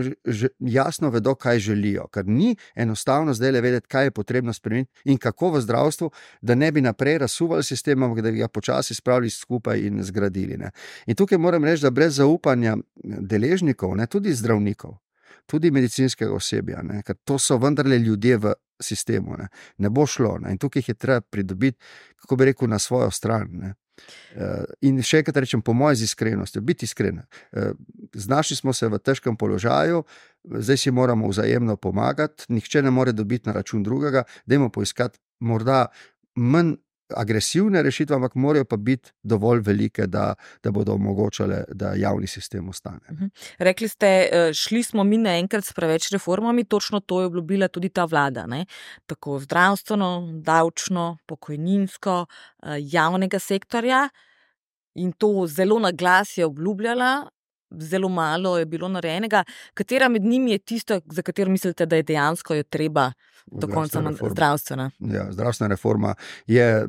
B: jasno vedo, kaj želijo. Ker ni enostavno zdaj le vedeti, kaj je potrebno spremeniti in kako v zdravstvu, da ne bi naprej razsuvali sistem, ampak da bi ga počasi spravili skupaj in zgradili. Ne. In tukaj moram reči, da brez zaupanja deležnikov, ne, tudi zdravnikov tudi medicinskega osebja, ne? ker to so vendarle ljudje v sistemu. Ne, ne bo šlo ne? in tukaj jih je treba pridobiti, kako bi rekel, na svojo stran. Ne? Uh, in še enkrat rečem, po mojem, z iskrenostjo, biti iskren. Uh, znašli smo se v težkem položaju, zdaj si moramo vzajemno pomagati, nihče ne more dobiti na račun drugega, da imamo poiskati morda manj agresivne rešitve, ampak morajo pa biti dovolj velike, da, da bodo omogočale, da javni sistem ostane. Mhm.
A: Rekli ste, e, šli smo mi naenkrat s preveč reformami, točno to je obljubila tudi ta vlada. Ne? Tako zdravstveno, davčno, pokojninsko, e, javnega sektorja. In to zelo na glas je obljubljala, zelo malo je bilo narejenega. Katera med njimi je tista, za katero mislite, da je dejansko jo treba do konca zdravstvena?
B: Ja, zdravstvena reforma je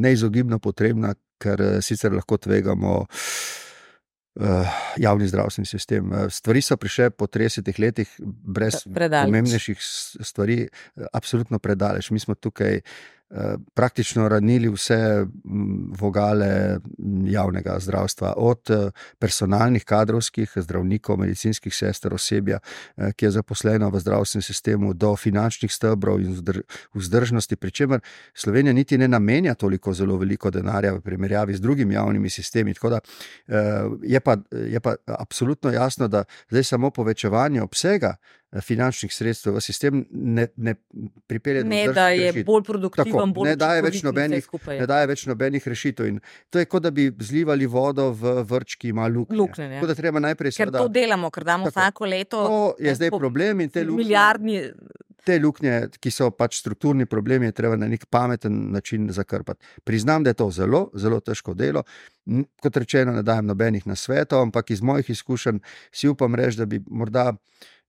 B: neizogibno potrebna, ker eh, sicer lahko tvegamo. Uh, javni zdravstveni sistem. Uh, stvari so prišle po 30 letih, brez pomembnejših stvari, absolutno predaleč. Mi smo tukaj Eh, praktično ranili vse vogale javnega zdravstva, od eh, personalnih, kadrovskih, zdravnikov, medicinskih sester, osebja, eh, ki je zaposleno v zdravstvenem sistemu, do finančnih stebrov in vzdržnosti. Pričemer Slovenija niti ne namenja toliko zelo veliko denarja v primerjavi z drugimi javnimi sistemi. Tako da je pa, je pa absolutno jasno, da zdaj samo povečevanje obsega finančnih sredstev v sistem ne, ne pripelje do tega,
A: da je rešitev. bolj produktiven, bolj
B: ne daje več nobenih, ne daje več nobenih rešitev. In to je kot da bi zlivali vodo v vrč, ki ima luknje. luknje ja. da treba najprej
A: ker seveda, to delamo, ker damo tako, vsako leto.
B: To je zdaj problem in te luknje.
A: Milijardni.
B: Te luknje, ki so pač strukturni problemi, je treba na nek pameten način zakrpati. Priznam, da je to zelo, zelo težko delo. Kot rečeno, ne dajem nobenih na svetu, ampak iz mojih izkušenj si upam reči, da bi morda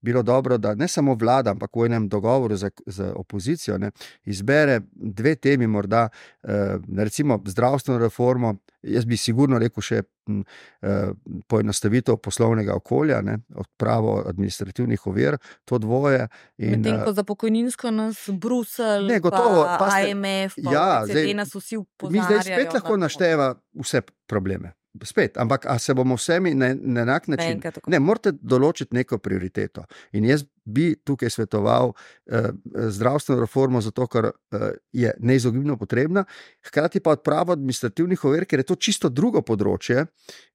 B: bilo dobro, da ne samo vlada, ampak v enem dogovoru z, z opozicijo ne, izbere dve temi, morda eh, recimo zdravstveno reformo. Jaz bi sigurno rekel še hm, eh, poenostavitev poslovnega okolja, ne, odpravo administrativnih ovir, to dvoje.
A: Medtem ko za pokojninsko nas Bruselj, ne, gotovo, pa IMF, pa ja, zdaj, nas vsi upozorjujejo.
B: Mi zdaj spet lahko našteva vse probleme spet, ampak se bomo vsemi na, na enak način. Ne, morate določiti neko prioriteto. In jaz bi tukaj svetoval eh, zdravstveno reformo, zato ker eh, je neizogibno potrebna, hkrati pa odpravo administrativnih ovir, ker je to čisto drugo področje.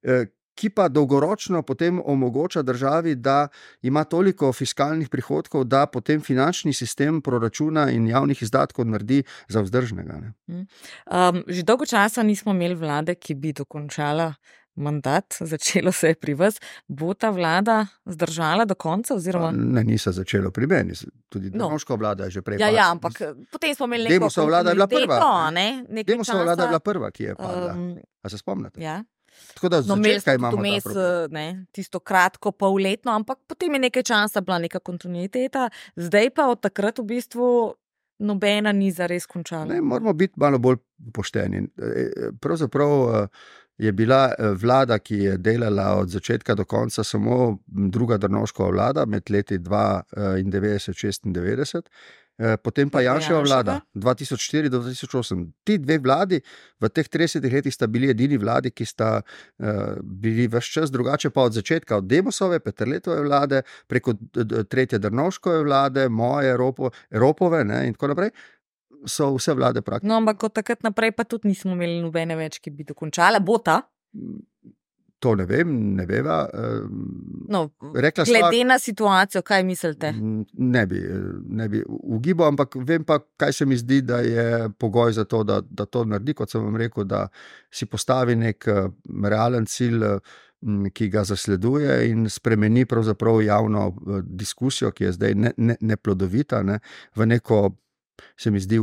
B: Eh, ki pa dolgoročno potem omogoča državi, da ima toliko fiskalnih prihodkov, da potem finančni sistem proračuna in javnih izdatkov naredi za vzdržnega.
A: Um, že dolgo časa nismo imeli vlade, ki bi dokončala. Mandat, začelo se je pri vas, bo ta vlada zdržala do konca? Oziroma...
B: Ne, ni se začelo pri meni, tudi no. vlada je že prej.
A: Ja, ja, ampak potem smo imeli
B: časa. Demosova vlada je bila prva.
A: Ne,
B: Demosova vlada je bila prva, ki je padla. Um, A se spomnite?
A: Ja.
B: Tako da no, imamo
A: vmes tisto kratko, polletno, ampak potem je nekaj časa bila neka kontinuiteta, zdaj pa od takrat v bistvu nobena ni za res končala.
B: Ne, moramo biti malo bolj pošteni. E, pravzaprav e, je bila vlada, ki je delala od začetka do konca, samo druga Drnoškova vlada med leti 1992 in 1996. Eh, potem pa Janševa vlada 2004-2008. Ti dve vladi v teh 30 letih sta bili edini vladi, ki sta uh, bili vse čas drugače, pa od začetka, od Demosove, Petrletove vlade, preko tretje Drnovškove vlade, moje Evropo, Evropove ne, in tako naprej. So vse vlade praktično.
A: No, ampak od takrat naprej pa tudi nismo imeli nobene več, ki bi dokončale, bo ta.
B: To ne vem, ne veva.
A: No, glede sva, na situacijo, kaj mislite?
B: Ne bi, ne bi ugibal, ampak vem pa, kaj se mi zdi, da je pogoj za to, da, da to naredi. Kot sem vam rekel, da si postavi nek realen cilj, ki ga zasleduje in spremeni pravzaprav javno diskusijo, ki je zdaj neplodovita, ne, ne, v neko, se mi zdi,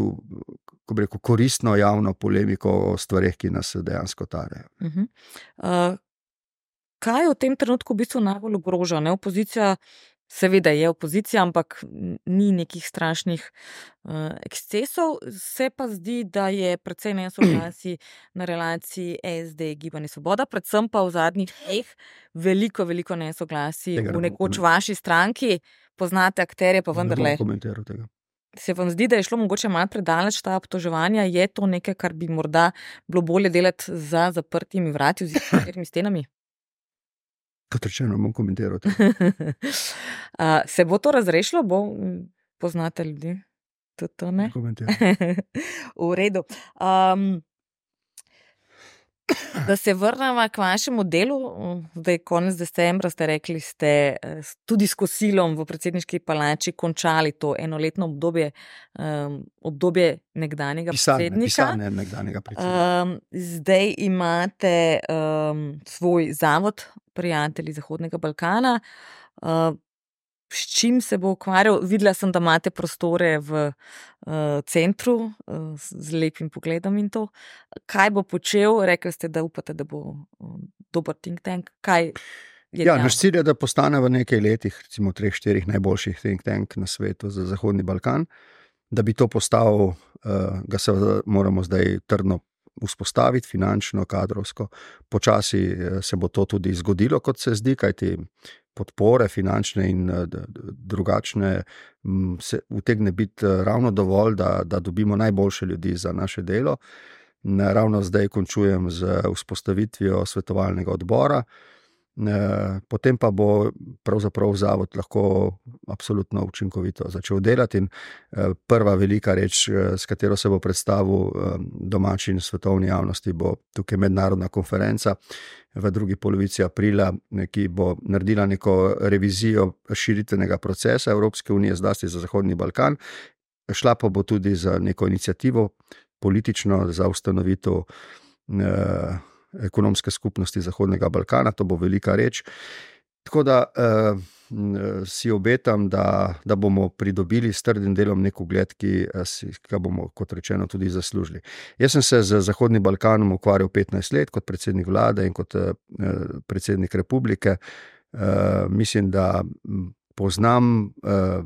B: ko rekel, koristno javno polemiko o stvarih, ki nas dejansko tarejo. Uh -huh. uh,
A: kaj v tem trenutku v bistvu najbolj ogroža? Ne? Opozicija, seveda je opozicija, ampak ni nekih strašnih uh, ekscesov. Se pa zdi, da je precej nesoglasij na relaciji SD, Gibanje Svoboda, predvsem pa v zadnjih dneh veliko, veliko nesoglasij v nekoč vaši stranki. Poznate akterje, pa vendarle. Se vam zdi, da je šlo mogoče malo predaleč ta obtoževanja? Je to nekaj, kar bi morda bilo bolje delati za zaprtimi vrati, oziroma zaprtimi stenami?
B: Kot rečeno, bom komentiral.
A: uh, se bo to razrešilo, bo poznate ljudi? Tudi to ne. v redu. Um, Da se vrnemo k vašemu delu, zdaj je konec decembra, ste rekli, ste eh, tudi s kosilom v predsedniški palači končali to enoletno obdobje, um, obdobje nekdanjega
B: pisane,
A: predsednika.
B: Pisane nekdanjega predsednika. Um,
A: zdaj imate um, svoj zavod, prijatelji Zahodnega Balkana. Uh, s čim se bo ukvarjal. Videla sem, da imate prostore v uh, centru uh, z lepim pogledom in to. Kaj bo počel? Rekli ste, da upate, da bo um, dober think tank.
B: Ja, naš cilj je, da postane v nekaj letih, recimo, treh, štirih najboljših think tank na svetu za Zahodni Balkan. Da bi to postal, uh, ga se moramo zdaj trdno vzpostaviti, finančno, kadrovsko. Počasi se bo to tudi zgodilo, kot se zdi, kajti podpore, finančne in eh, drugačne, se utegne biti eh, ravno dovolj, da, da dobimo najboljše ljudi za naše delo. Ravno zdaj končujem z vzpostavitvijo svetovalnega odbora. Eh, potem pa bo pravzaprav zavod lahko absolutno učinkovito začel delati. In eh, prva velika reč, eh, s katero se bo predstavil domači in svetovni javnosti, bo tukaj mednarodna konferenca v drugi polovici aprila, ki bo naredila neko revizijo širitvenega procesa Evropske unije, zlasti za Zahodni Balkan. Šla pa bo tudi za neko inicijativo politično za ustanovitev ekonomske skupnosti Zahodnega Balkana, to bo velika reč. Tako da eh, si obetam, da, da bomo pridobili s trdim delom nek ugled, ki eh, ga bomo, kot rečeno, tudi zaslužili. Jaz sem se z Zahodnim Balkanom ukvarjal 15 let kot predsednik vlade in kot eh, predsednik republike. Eh, mislim, da poznam eh,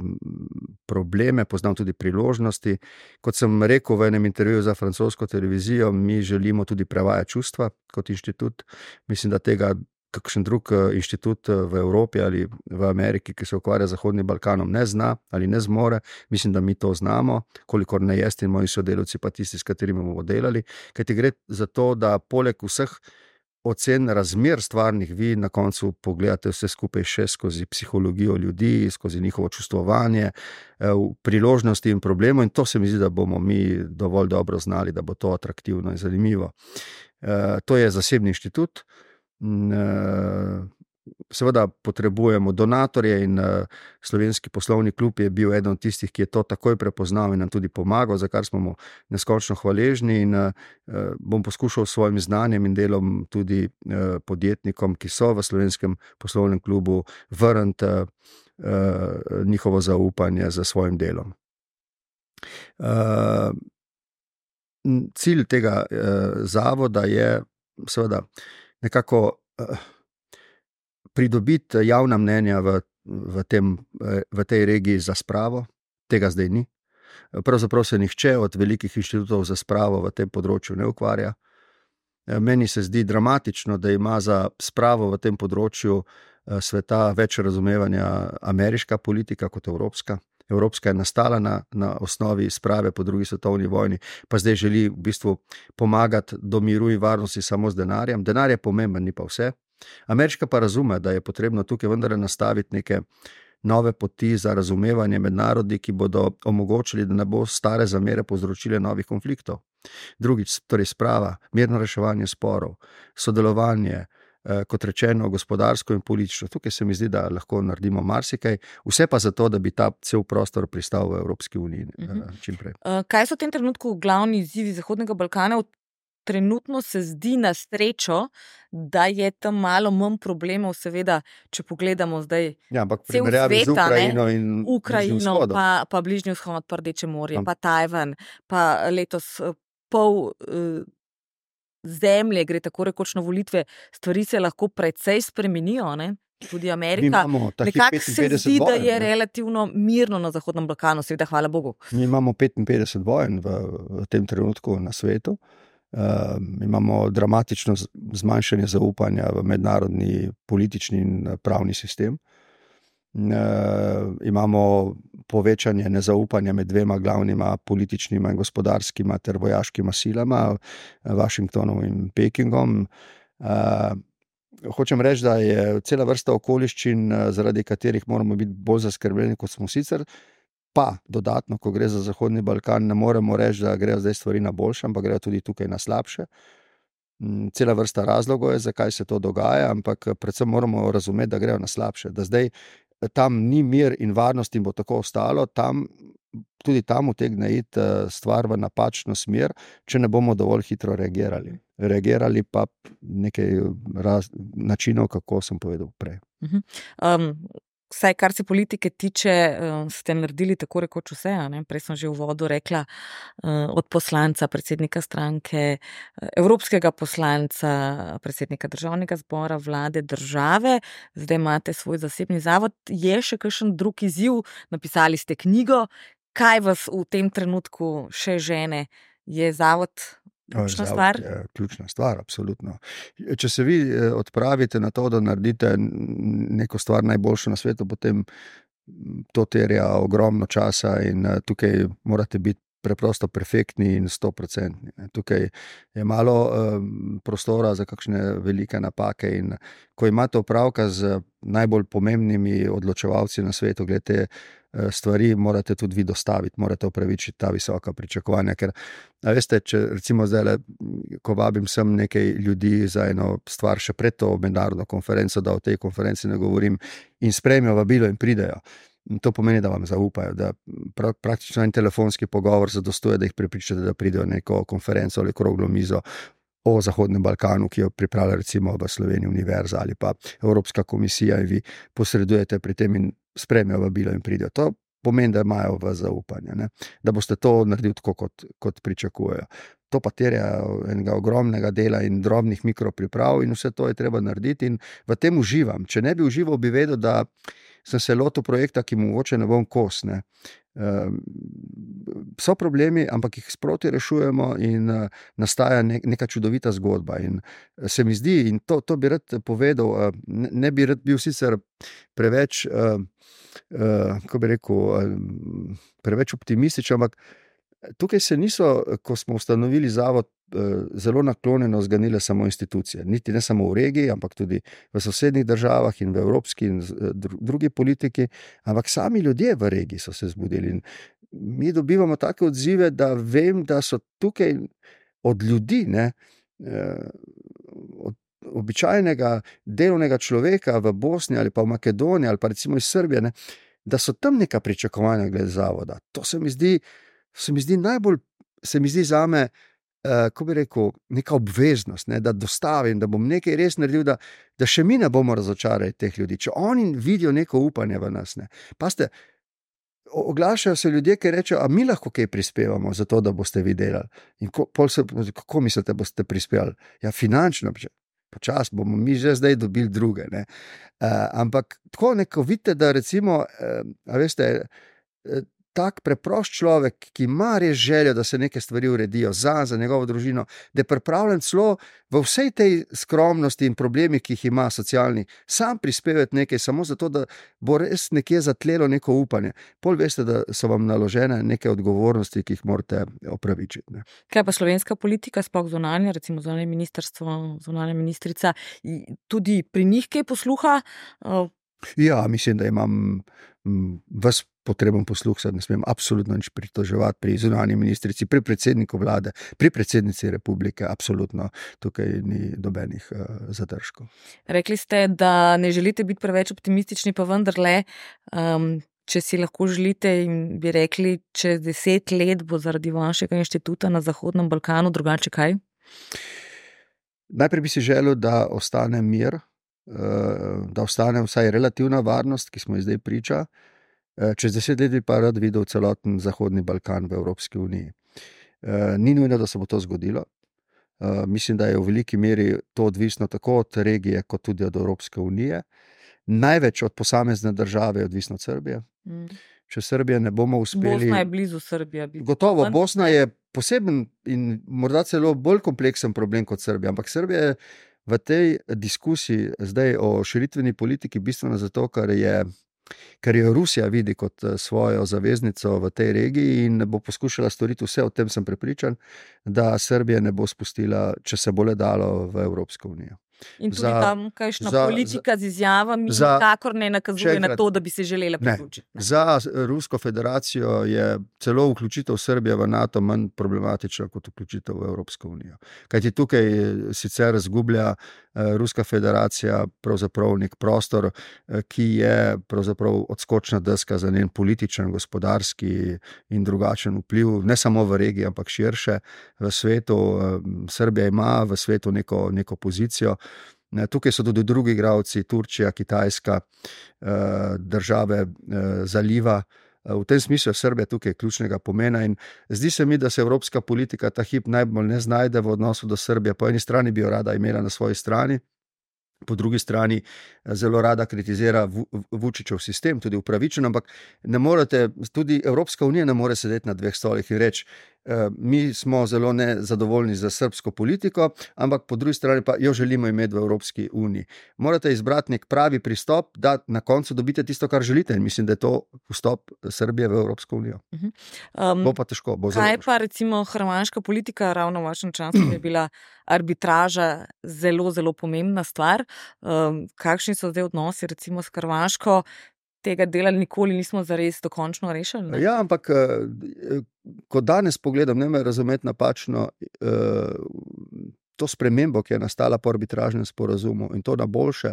B: probleme, poznam tudi priložnosti. Kot sem rekel v enem intervjuju za francosko televizijo, mi želimo tudi prevajati čustva kot inštitut. Mislim, da tega kakšen drug eh, inštitut eh, v Evropi ali v Ameriki, ki se ukvarja z Zahodnim Balkanom, ne zna ali ne zmore. Mislim, da mi to znamo, kolikor ne jaz in moji sodelavci, pa tisti, s katerimi bomo delali. Ker ti gre za to, da poleg vseh ocen razmer stvarnih, vi na koncu pogledate vse skupaj še skozi psihologijo ljudi, skozi njihovo čustvovanje, eh, priložnosti in problemov. In to se mi zdi, da bomo mi dovolj dobro znali, da bo to atraktivno in zanimivo. Eh, to je zasebni inštitut. Seveda potrebujemo donatorje in uh, slovenski poslovni klub je bil eden od tistih, ki je to takoj prepoznal in nam tudi pomagal, za kar smo mu neskončno hvaležni. In uh, bom poskušal s svojim znanjem in delom tudi uh, podjetnikom, ki so v slovenskem poslovnem klubu, vrniti uh, njihovo zaupanje za svojim delom. Uh, cilj tega uh, zavoda je, seveda, nekako. Uh, pridobiti javna mnenja v, v, tem, v tej regiji za spravo, tega zdaj ni. Pravzaprav se nihče od velikih inštitutov za spravo v tem področju ne ukvarja. Meni se zdi dramatično, da ima za spravo v tem področju eh, sveta več razumevanja ameriška politika kot evropska. Evropska je nastala na, na osnovi sprave po drugi svetovni vojni, pa zdaj želi v bistvu pomagati do miru in varnosti samo z denarjem. Denar je pomemben, ni pa vse. Ameriška pa razume, da je potrebno tukaj vendarle nastaviti neke nove poti za razumevanje med narodi, ki bodo omogočili, da ne bo stare zamere povzročile novih konfliktov. Drugič, torej sprava, mirno reševanje sporov, sodelovanje. Eh, kot rečeno, gospodarsko in politično. Tukaj se mi zdi, da lahko naredimo marsikaj, vse pa zato, da bi ta cel prostor pristal v Evropski uniji uh -huh. čim prej.
A: Uh, kaj so v tem trenutku glavni izzivi Zahodnega Balkana? Trenutno se zdi na srečo, da je tam malo manj problemov, seveda, če pogledamo zdaj.
B: Ja, ampak primerjavi z Ukrajino in
A: Ukrajino, pa, pa Bližnji vzhod, pa Rdeče morje, Am. pa Tajvan, pa letos eh, pol. Uh, Zemlje gre tako rekoč na volitve, stvari se lahko precej spremenijo. Ne? Tudi Amerika. Nekako se zdi, vojen, da je ne? relativno mirno na Zahodnem Balkanu, seveda, hvala Bogu.
B: Mi imamo 55 vojen v, v tem trenutku na svetu. Uh, Uh, imamo dramatično zmanjšanje zaupanja v mednarodni politični in eh, pravni sistem. Uh, imamo povečanje nezaupanja med dvema glavnima političnima in gospodarskima ter vojaškima silama, Washingtonom in Pekingom. Uh, hočem reči, da je cela vrsta okoliščin, zaradi katerih moramo biti bolj zaskrbljeni, kot smo sicer. Pa dodatno, ko gre za Zahodni Balkan, ne moremo reči, da grejo zdaj stvari na boljše, ampak grejo tudi tukaj na slabše. Mm, cela vrsta razlogov je, zakaj se to dogaja, ampak predvsem moramo razumeti, da grejo na slabše. Da zdaj tam ni mir in varnost in bo tako ostalo, tam, tudi tam utegne iti stvar v napačno smer, če ne bomo dovolj hitro reagirali. Reagirali pa nekaj raz, načinov, kako sem povedal prej. Um,
A: Vsaj, kar se politike tiče, eh, ste naredili tako rekoč vse. Prej sem že v vodu rekla, eh, od poslanca, predsednika stranke, eh, evropskega poslanca, predsednika državnega zbora, vlade države, zdaj imate svoj zasebni zavod. Je še kakšen drug izziv? Napisali ste knjigo. Kaj vas v tem trenutku še žene? Je zavod Ključna stvar.
B: Je ključna stvar, absolutno. Če se vi eh, odpravite na to, da naredite neko stvar najboljšo na svetu, potem to terja ogromno časa in eh, tukaj morate biti preprosto perfektni in stoprocentni. Tukaj je malo um, prostora za kakšne velike napake. In ko imate opravka z najbolj pomembnimi odločevalci na svetu, glede eh, stvari, morate tudi vi dostaviti, morate upravičiti ta visoka pričakovanja. Ker, veste, če recimo zdaj, le, ko vabim sem nekaj ljudi za eno stvar, še pred to mednarodno konferenco, da o tej konferenci ne govorim, in sprejmejo vabilo in pridejo. To pomeni, da vam zaupajo, da pra, praktično en telefonski pogovor zadostuje, da jih prepričate, da pridejo na neko konferenco ali kroglo mizo o Zahodnem Balkanu, ki jo pripravlja recimo v Sloveniji Univerza ali pa Evropska komisija in vi posredujete pri tem in spremijo vabilo in pridejo. To pomeni, da imajo v zaupanje, ne? da boste to naredili tako, kot, kot pričakujejo. To pa terja enega ogromnega dela in drobnih mikropriprav, in vse to je treba narediti, in v tem uživam. Če ne bi užival, bi vedel, da sem se lotil projekta, ki mu mogoče ne bom kos. Ne. Uh, so problemi, ampak jih sproti rešujemo, in uh, nastaja ne, neka čudovita zgodba. In, uh, se mi zdi, in to, to bi rad povedal, uh, ne, ne bi rad bil sicer preveč, uh, uh, kako bi rekel, uh, preveč optimističen, ampak tukaj se niso, ko smo ustanovili zavod, Eh, zelo naklonjeno zganile samo institucije. Niti ne samo v regiji, ampak tudi v sosednjih državah in v evropski in eh, drugi politiki, ampak sami ljudje v regiji so se zbudili. In mi dobivamo take odzive, da vem, da so tukaj od ljudi, ne, eh, od, običajnega delovnega človeka v Bosni ali pa v Makedoniji ali pa recimo iz Srbije, ne, da so tam neka pričakovanja glede zavoda. To se mi zdi, se mi zdi najbolj, se mi zdi za me. Uh, ko bi rekel, neka obveznost, ne, da dostavim, da bom nekaj res naredil, da, da še mi ne bomo razočarali teh ljudi. Če oni vidijo neko upanje v nas, ne. pa ste, oglašajo se ljudje, ki rečejo, da mi lahko kaj prispevamo za to, da boste videli. Ko, se, kako mislite, da boste prispevali? Ja, finančno, počasi bomo mi že zdaj dobili druge. Uh, ampak tako neko vidite, da recimo, uh, veste. Tak preprost človek, ki ima res željo, da se neke stvari uredijo za, za njegovo družino, da je pripravljen celo v vsej tej skromnosti in problemih, ki jih ima socialni, sam prispevati nekaj, samo zato, da bo res nekje zatlelo neko upanje. Pol veste, da so vam naložene neke odgovornosti, ki jih morate opravičiti. Ne.
A: Kaj pa slovenska politika, sploh zunanje, recimo zunanje ministrstvo, zunanje ministrica, tudi pri njih kaj posluha?
B: Ja, mislim, da imam vse potreben posluh, se ne smem absolutno nič pritoževati pri zunanji ministrici, pri predsedniku vlade, pri predsednici republike. Absolutno tukaj ni dobenih uh, zadržkov.
A: Rekli ste, da ne želite biti preveč optimistični, pa vendarle. Um, Če si lahko želite, in bi rekli, čez deset let bo zaradi vašega inštituta na Zahodnem Balkanu drugače kaj?
B: Najprej bi si želel, da ostane mir, eh, da ostane vsaj relativna varnost, ki smo ji zdaj priča, Eh, čez deset let bi pa rad videl celoten Zahodni Balkan v Evropski uniji. Eh, ni nujno, da se bo to zgodilo. Eh, mislim, da je v veliki meri to odvisno tako od regije, kot tudi od Evropske unije. Največ od posamezne države je odvisno od Srbije. Mm. Če Srbije ne bomo uspeli.
A: Bosna je blizu Srbije.
B: Gotovo, Bosna je poseben in morda celo bolj kompleksen problem kot Srbija. Ampak Srbija je v tej diskusiji zdaj o širitveni politiki bistvena zato, ker je ker jo Rusija vidi kot eh, svojo zaveznico v tej regiji in bo poskušala storiti vse, o tem sem prepričan, da Srbija ne bo spustila, če se bo le dalo, v Evropsko unijo.
A: In tudi za, tam, kajšna za, politika z izjavami, nikakor ne nakazuje na to, da bi se želela priključiti.
B: Za Rusko federacijo je celo vključitev Srbije v NATO manj problematična kot vključitev v Evropsko unijo. Kajti tukaj sicer zgublja eh, Ruska federacija pravzaprav nek prostor, eh, ki je odskočna deska za njen političen, gospodarski in drugačen vpliv, ne samo v regiji, ampak širše v svetu. Eh, Srbija ima v svetu neko, neko pozicijo. Tukaj so tudi drugi igravci, Turčija, Kitajska, eh, države eh, zaliva. Eh, v tem smislu je Srbija tukaj ključnega pomena in zdi se mi, da se evropska politika ta hip najbolj ne znajde v odnosu do Srbije. Po eni strani bi jo rada imela na svoji strani, po drugi strani zelo rada kritizira Vučičev sistem, tudi upravičeno, ampak ne morete, tudi Evropska unija ne more sedeti na dveh stolih in reči, mi smo zelo nezadovoljni z srpsko politiko, ampak po drugi strani pa jo želimo imeti v Evropski uniji. Morate izbrati nek pravi pristop, da na koncu dobite tisto, kar želite. In mislim, da je to vstop Srbije v Evropsko unijo. Um, bo pa težko. Bo
A: kaj pa recimo hrvaška politika, ravno v vašem času je bila arbitraža zelo, zelo pomembna stvar. Um, kakšni so zdaj odnosi recimo s Hrvaško? Tega dela nikoli nismo zares dokončno rešili. Ne?
B: Ja, ampak eh, ko danes pogledam, ne me razumeti napačno, eh, to spremembo, ki je nastala po arbitražnem sporazumu in to na boljše.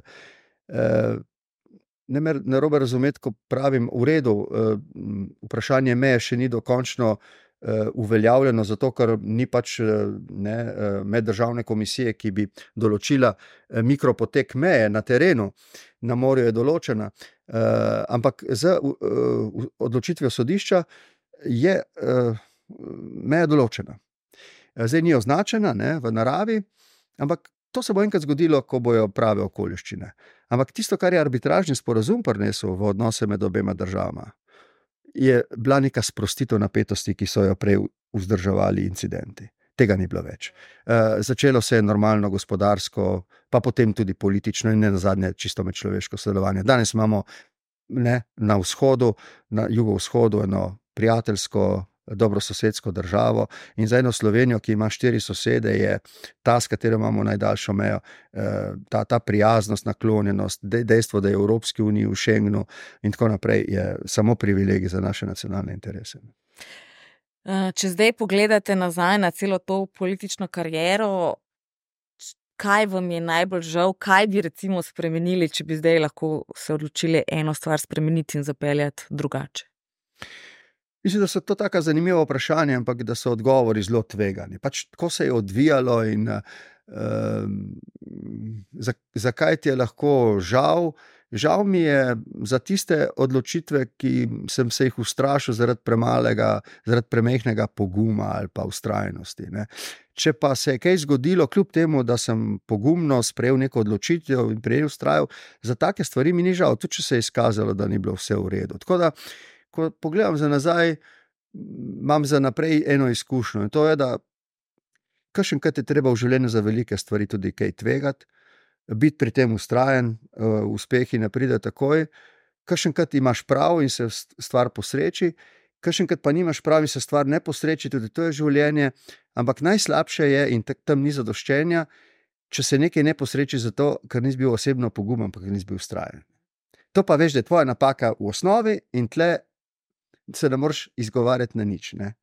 B: Eh, ne me ne robe razumeti, ko pravim, v redu, vprašanje meje še ni dokončno uveljavljeno, zato ker ni pač ne, meddržavne komisije, ki bi določila mikropotek meje na terenu, na morju je določena. Ampak z odločitvijo sodišča je meja določena. Zdaj ni označena ne, v naravi, ampak to se bo enkrat zgodilo, ko bojo prave okoliščine. Ampak tisto, kar je arbitražni sporazum prinesel v odnose med obema državama, je bila neka sprostitev napetosti, ki so jo prej vzdrževali incidenti tega ni bilo več. Uh, začelo se je normalno gospodarsko, pa potem tudi politično in ne na zadnje čisto med človeško sodelovanje. Danes imamo ne, na vzhodu, na jugovzhodu eno prijateljsko. Dobro sosedsko državo in za eno Slovenijo, ki ima štiri sosede, je ta, s katero imamo najdaljšo mejo, eh, ta, ta prijaznost, naklonjenost, dejstvo, da je v Evropski uniji, v Schengenu in tako naprej, je samo privilegij za naše nacionalne interese.
A: Eh, če zdaj pogledate nazaj na celo to politično kariero, kaj vam je najbolj žal, kaj bi recimo spremenili, če bi zdaj lahko se odločili eno stvar spremeniti in zapeljati drugače?
B: Mislim, da so to tako zanimivo vprašanje, ampak da so odgovori zelo tvegani. Pač, ko se je odvijalo in uh, zakaj ti je lahko žal. Žal mi je za tiste odločitve, ki sem se jih ustrašil zaradi premalega, zaradi premehkega poguma ali pa ustrajnosti. Ne. Če pa se je kaj zgodilo, kljub temu, da sem pogumno sprejel neko odločitev in prej ustrajal, za take stvari mi ni žal, tudi če se je izkazalo, da ni bilo vse v redu. Tako da, ko pogledam za nazaj, imam za naprej eno izkušnjo in to je, da kakšen krat je treba v življenju za velike stvari tudi kaj tvegati, biti pri tem ustrajen, uh, uspehi ne pride takoj, kakšen krat imaš prav in se stvar posreči, kakšen krat pa nimaš prav in se stvar ne posreči, tudi to je življenje. Ampak najslabše je in tam ni zadoščenja, če se nekaj ne posreči zato, ker nisi bil osebno pogumen, ampak nisi bil ustrajen. To pa veš, da je tvoja napaka v osnovi in tle se ne moreš izgovarjati na nič. Ne?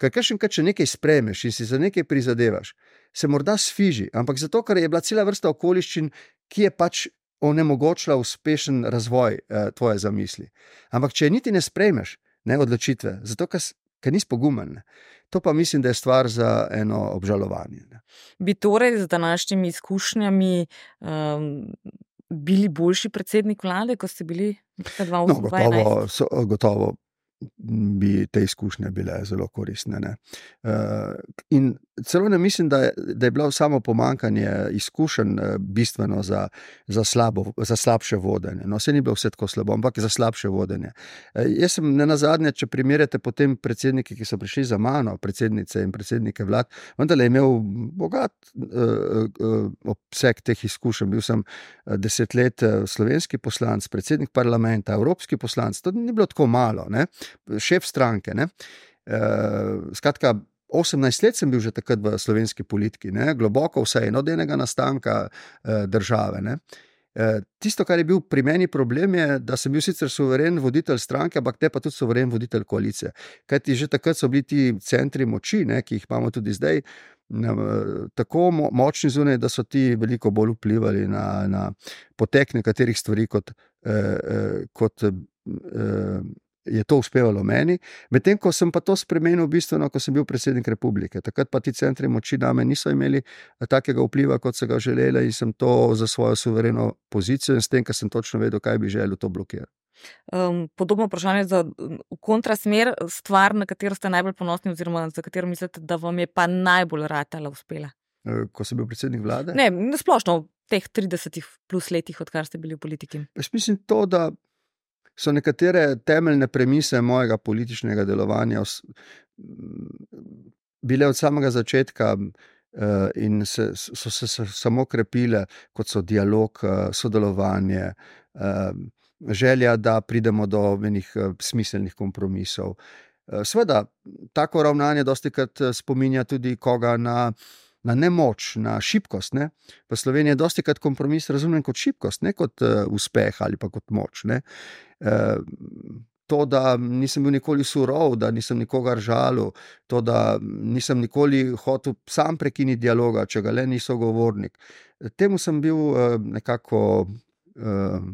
B: Ker še enkrat, če nekaj spremeš in si za nekaj prizadevaš, se morda sfiži, ampak zato, ker je bila cela vrsta okoliščin, ki je pač onemogočila uspešen razvoj eh, tvoje zamisli. Ampak če niti ne spremeš ne, odločitve, zato ker, ker nisi pogumen. To pa mislim, da je stvar za eno obžalovanje. Ne.
A: Bi torej z današnjimi izkušnjami um, bili boljši predsednik vlade, kot ste bili 2008?
B: No, gotovo, so, gotovo bi te izkušnje bile zelo koristne. Uh, in celo ne mislim, da je, da je bilo samo pomankanje izkušenj uh, bistveno za, za, slabo, za slabše vodenje. No, vse ni bilo vse tako slabo, ampak za slabše vodenje. Uh, jaz sem ne na zadnje, če primerjate potem predsednike, ki so prišli za mano, predsednice in predsednike vlad, vendar je imel bogat uh, uh, obseg teh izkušenj. Bil sem deset let slovenski poslanc, predsednik parlamenta, evropski poslanc. To ni bilo tako malo. Ne? šef stranke. Uh, skratka, 18 let sem bil že takrat v slovenski politiki, ne? globoko vse eno od enega nastanka uh, države. Ne? Tisto, kar je bil pri meni problem, je, da sem bil sicer suveren voditelj stranke, ampak te pa tudi suveren voditelj koalicije. Kaj ti že takrat so bili ti centri moči, ne, ki jih imamo tudi zdaj, tako močni zunaj, da so ti veliko bolj vplivali na, na potek nekaterih stvari kot. kot je to uspevalo meni, medtem ko sem pa to spremenil bistveno, ko sem bil predsednik republike. Takrat pa ti centri moči na me niso imeli eh, takega vpliva, kot so ga želeli, in sem to za svojo suvereno pozicijo in s tem, ker sem točno vedel, kaj bi želel, to blokirati.
A: Um, podobno vprašanje za kontrasmer, stvar, na katero ste najbolj ponosni, oziroma za katero mislite, da vam je pa najbolj ratala uspela.
B: Eh, ko sem bil predsednik vlade?
A: Ne, splošno v teh 30 plus letih, odkar ste bili v politiki.
B: Jaz mislim to, da so nekatere temeljne premise mojega političnega delovanja bile od samega začetka eh, in se, so se samo krepile, kot so dialog, eh, sodelovanje, eh, želja, da pridemo do enih smiselnih kompromisov. Sveda, tako ravnanje dosti krat spominja tudi koga na na nemoč, na šibkost. Ne? V Sloveniji je dosti krat kompromis razumljen kot šibkost, ne kot uh, uspeh ali pa kot moč. Uh, to, da nisem bil nikoli surov, da nisem nikogar žalil, to, da nisem nikoli hotel sam prekiniti dialoga, če ga le niso govornik. Temu sem bil uh, nekako. Uh,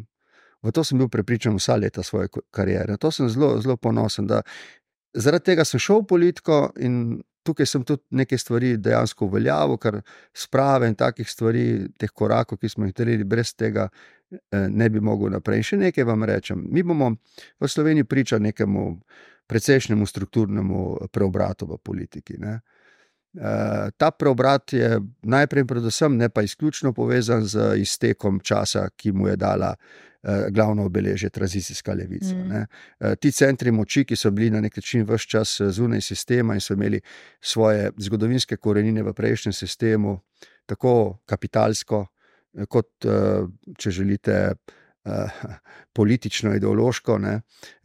B: V to sem bil prepričan vsa leta svoje kariere. To sem zelo, zelo ponosen. Zaradi tega sem šel v politiko in tukaj sem tudi nekaj stvari dejansko uveljavil, ker sprave in takih stvari, teh korakov, ki smo jih naredili, brez tega eh, ne bi mogel naprej. In še nekaj vam rečem. Mi bomo v Sloveniji priča nekemu precejšnjemu strukturnemu preobratu v politiki. Ne? Uh, ta preobrat je najprej in predvsem ne pa izključno povezan z iztekom časa, ki mu je dala Eh, glavno obeležje tranzicijska levica. Mm. Eh, ti centri moči, ki so bili na nek način vse čas eh, zunaj sistema in so imeli svoje zgodovinske korenine v prejšnjem sistemu, tako kapitalsko, kot če želite. Politično, ideološko, ne,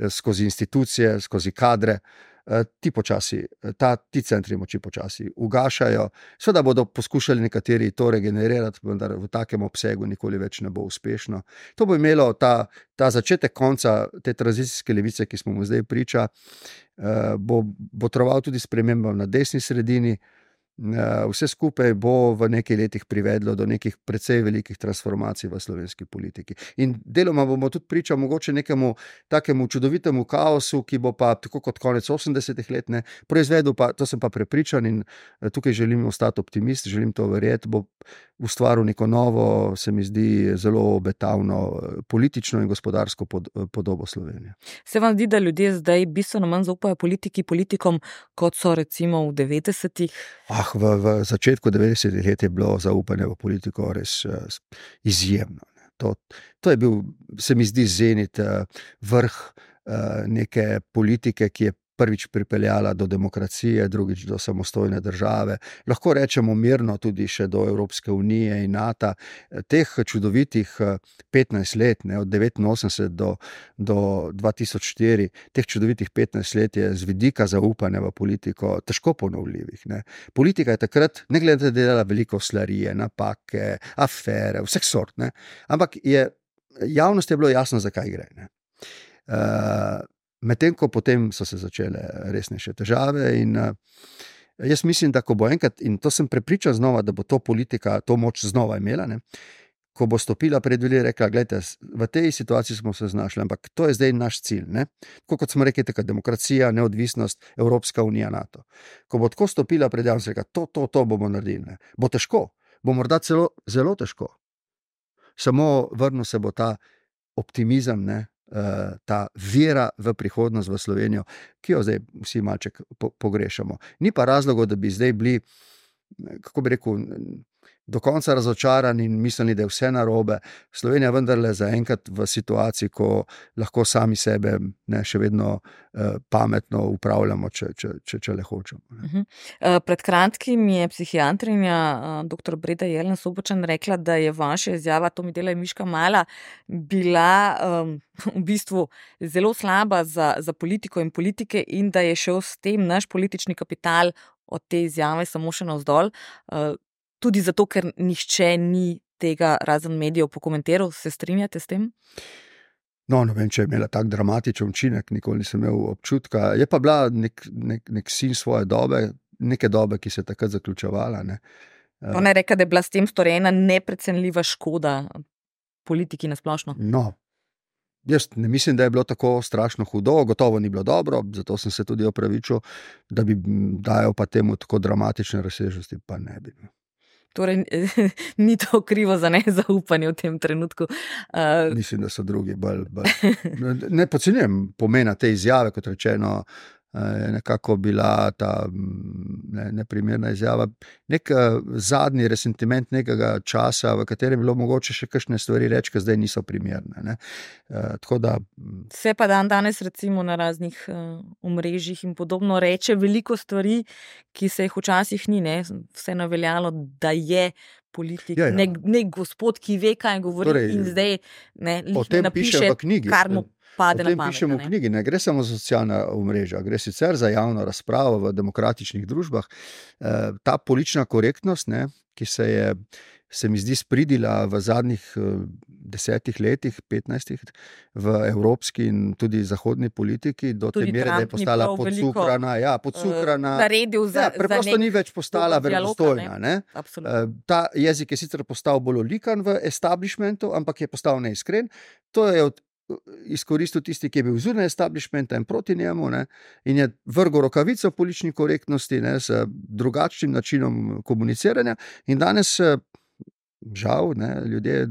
B: skozi institucije, skozi kadre, uh, Eh, ti počasi, eh, ta, ti centri moči počasi ugašajo. Seveda bodo poskušali nekateri to regenerirati, vendar v takem obsegu nikoli več ne bo uspešno. To bo imelo ta, ta začetek konca te tranzicijske levice, ki smo mu zdaj priča, eh, bo potreboval tudi spremembam na desni sredini. Eh, vse skupaj bo v nekaj letih privedlo do nekih precej velikih transformacij v slovenski politiki. In deloma bomo tudi priča mogoče nekemu takemu čudovitemu kaosu, ki bo pa tako kot konec 80-ih let ne, proizvedel, pa to sem pa prepričan in eh, tukaj želim ostati optimist, želim to verjeti, bo ustvaril neko novo, se mi zdi, zelo obetavno eh, politično in gospodarsko pod, podobo Slovenije.
A: Se vam zdi, da ljudje zdaj bistveno manj zaupajo politiki, politikom, kot so recimo v 90-ih?
B: Ah, v, v začetku 90-ih let je bilo zaupanje v politiko res uh, izjemno. To, to je bil, se mi zdi, zenit vrh neke politike, ki je prvič pripeljala do demokracije, drugič do samostojne države, lahko rečemo mirno tudi še do Evropske unije in NATO. Teh čudovitih 15 let, ne, od 89 do, do 2004, teh čudovitih 15 let je z vidika zaupanja v politiko težko ponovljivih. Ne. Politika je takrat, ne glede da je delala veliko slarije, napake, afere, vseh sort, ne, ampak je, javnost je bilo jasno, zakaj gre. Uh, Medtem ko potem so se začele resnejše težave. In, uh, jaz mislim, da ko bo enkrat, in to sem prepričan znova, da bo to politika to moč znova imela. Ne? Ko bo stopila pred ljudi in rekla: Glejte, v tej situaciji smo se znašli, ampak to je zdaj naš cilj. Tako kot smo rekli, tako demokracija, neodvisnost, Evropska unija, NATO. Ko bo tako stopila pred javnost in rekla: To, to, to bomo naredili. Ne? Bo težko, bo morda celo zelo težko. Samo vrnil se bo ta optimizem, ne? Uh, ta vera v prihodnost v Slovenijo, ki jo zdaj vsi malček po, pogrešamo. Ni pa razloga, da bi zdaj bili, kako bi rekel, do konca razočarani in mislili, da je vse narobe. Slovenija vendarle zaenkrat v situaciji, ko lahko sami sebe ne, še vedno eh, pametno upravljamo, če, če, če, če le hočemo. Uh
A: mhm. -huh. Eh, pred kratkim je psihiatrinja eh, dr. Breda Jelen Sobočan rekla, da je vaša izjava, to mi dela je Miška Mala, bila um, v bistvu zelo slaba za, za politiko in politike in da je šel s tem naš politični kapital od te izjave samo še navzdol. Tudi zato, ker nihče ni tega razen medijev pokomentiral. Se strinjate s tem?
B: No, ne vem, če je imela tako dramatičen učinek, nikoli nisem imel občutka. Je pa bila nek, nek, nek sin svoje dobe, neke dobe, ki se je takrat zaključovala. Ne.
A: Ona je rekla, da je bila s tem storjena neprecenljiva škoda politiki na splošno.
B: No. Jaz ne mislim, da je bilo tako strašno hudo, gotovo ni bilo dobro, zato sem se tudi opravičil, da bi dajal pa temu tako dramatične razsežnosti, pa ne bi.
A: Torej, ni to krivo za nezaupanje v tem trenutku.
B: Uh, Mislim, da so drugi bolj. bolj. Ne podcenjujem pomena te izjave, kot rečeno, je nekako bila ta ne, neprimerna izjava. Nek zadnji resentiment nekega časa, v katerem je bilo mogoče še kakšne stvari reči, ki zdaj niso primerne. Da,
A: Se pa dan danes, recimo na raznih omrežjih in podobno, reče veliko stvari, ki se jih včasih ni, ne? vse naveljalo, da je. Politik, ja, ja. Nek, nek gospod, ki ve, kaj govori, torej, in zdaj ne, ne napiše, kar mu pade na pamet.
B: Pišemo v knjigi, ne gre samo za socialna omrežja, gre sicer za javno razpravo v demokratičnih družbah. E, ta politična korektnost, ne, ki se je. Se mi zdi spridila v zadnjih eh, desetih letih, petnajstih, v evropski in tudi zahodni politiki, do tudi te mere, Trump da je postala podcukrana. Ja, podcukrana.
A: Uh, za,
B: ja, preprosto ni več postala verodostojna. Ta jezik je sicer postal bolj olikan v establishmentu, ampak je postal neiskren. To je od izkoristil tisti, ki je bil zunaj establishmenta in proti njemu, ne, in je vrgel rokavico politični korektnosti ne, z drugačnim načinom komuniciranja. In danes žal, ne, ljudje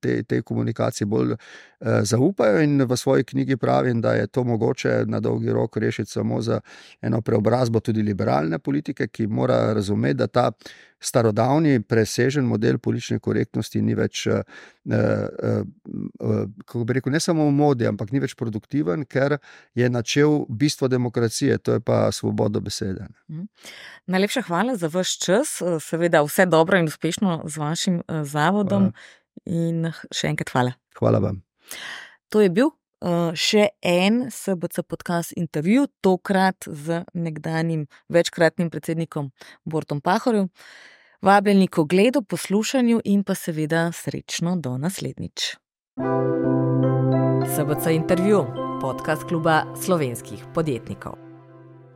B: te, te komunikacije bolj uh, zaupajo in v svoji knjigi pravim, da je to mogoče na dolgi rok rešiti samo za eno preobrazbo tudi liberalne politike, ki mora razumeti, da ta starodavni, presežen model politične korektnosti ni več, uh, uh, kako bi rekel, ne samo v modi, ampak ni več produktiven, ker je načel bistvo demokracije, to je pa svobodo besede. Mhm.
A: Najlepša hvala za vaš čas, seveda vse dobro in uspešno z vašim zavodom. Hvala. In še enkrat hvala.
B: Hvala vam.
A: To je bil uh, še en SBC podcast intervju, tokrat z nekdanjim večkratnim predsednikom Bortom Pahorjem. Vabljeni k ogledu, poslušanju in pa seveda srečno do naslednjič. SBC intervju, podcast kluba slovenskih podjetnikov.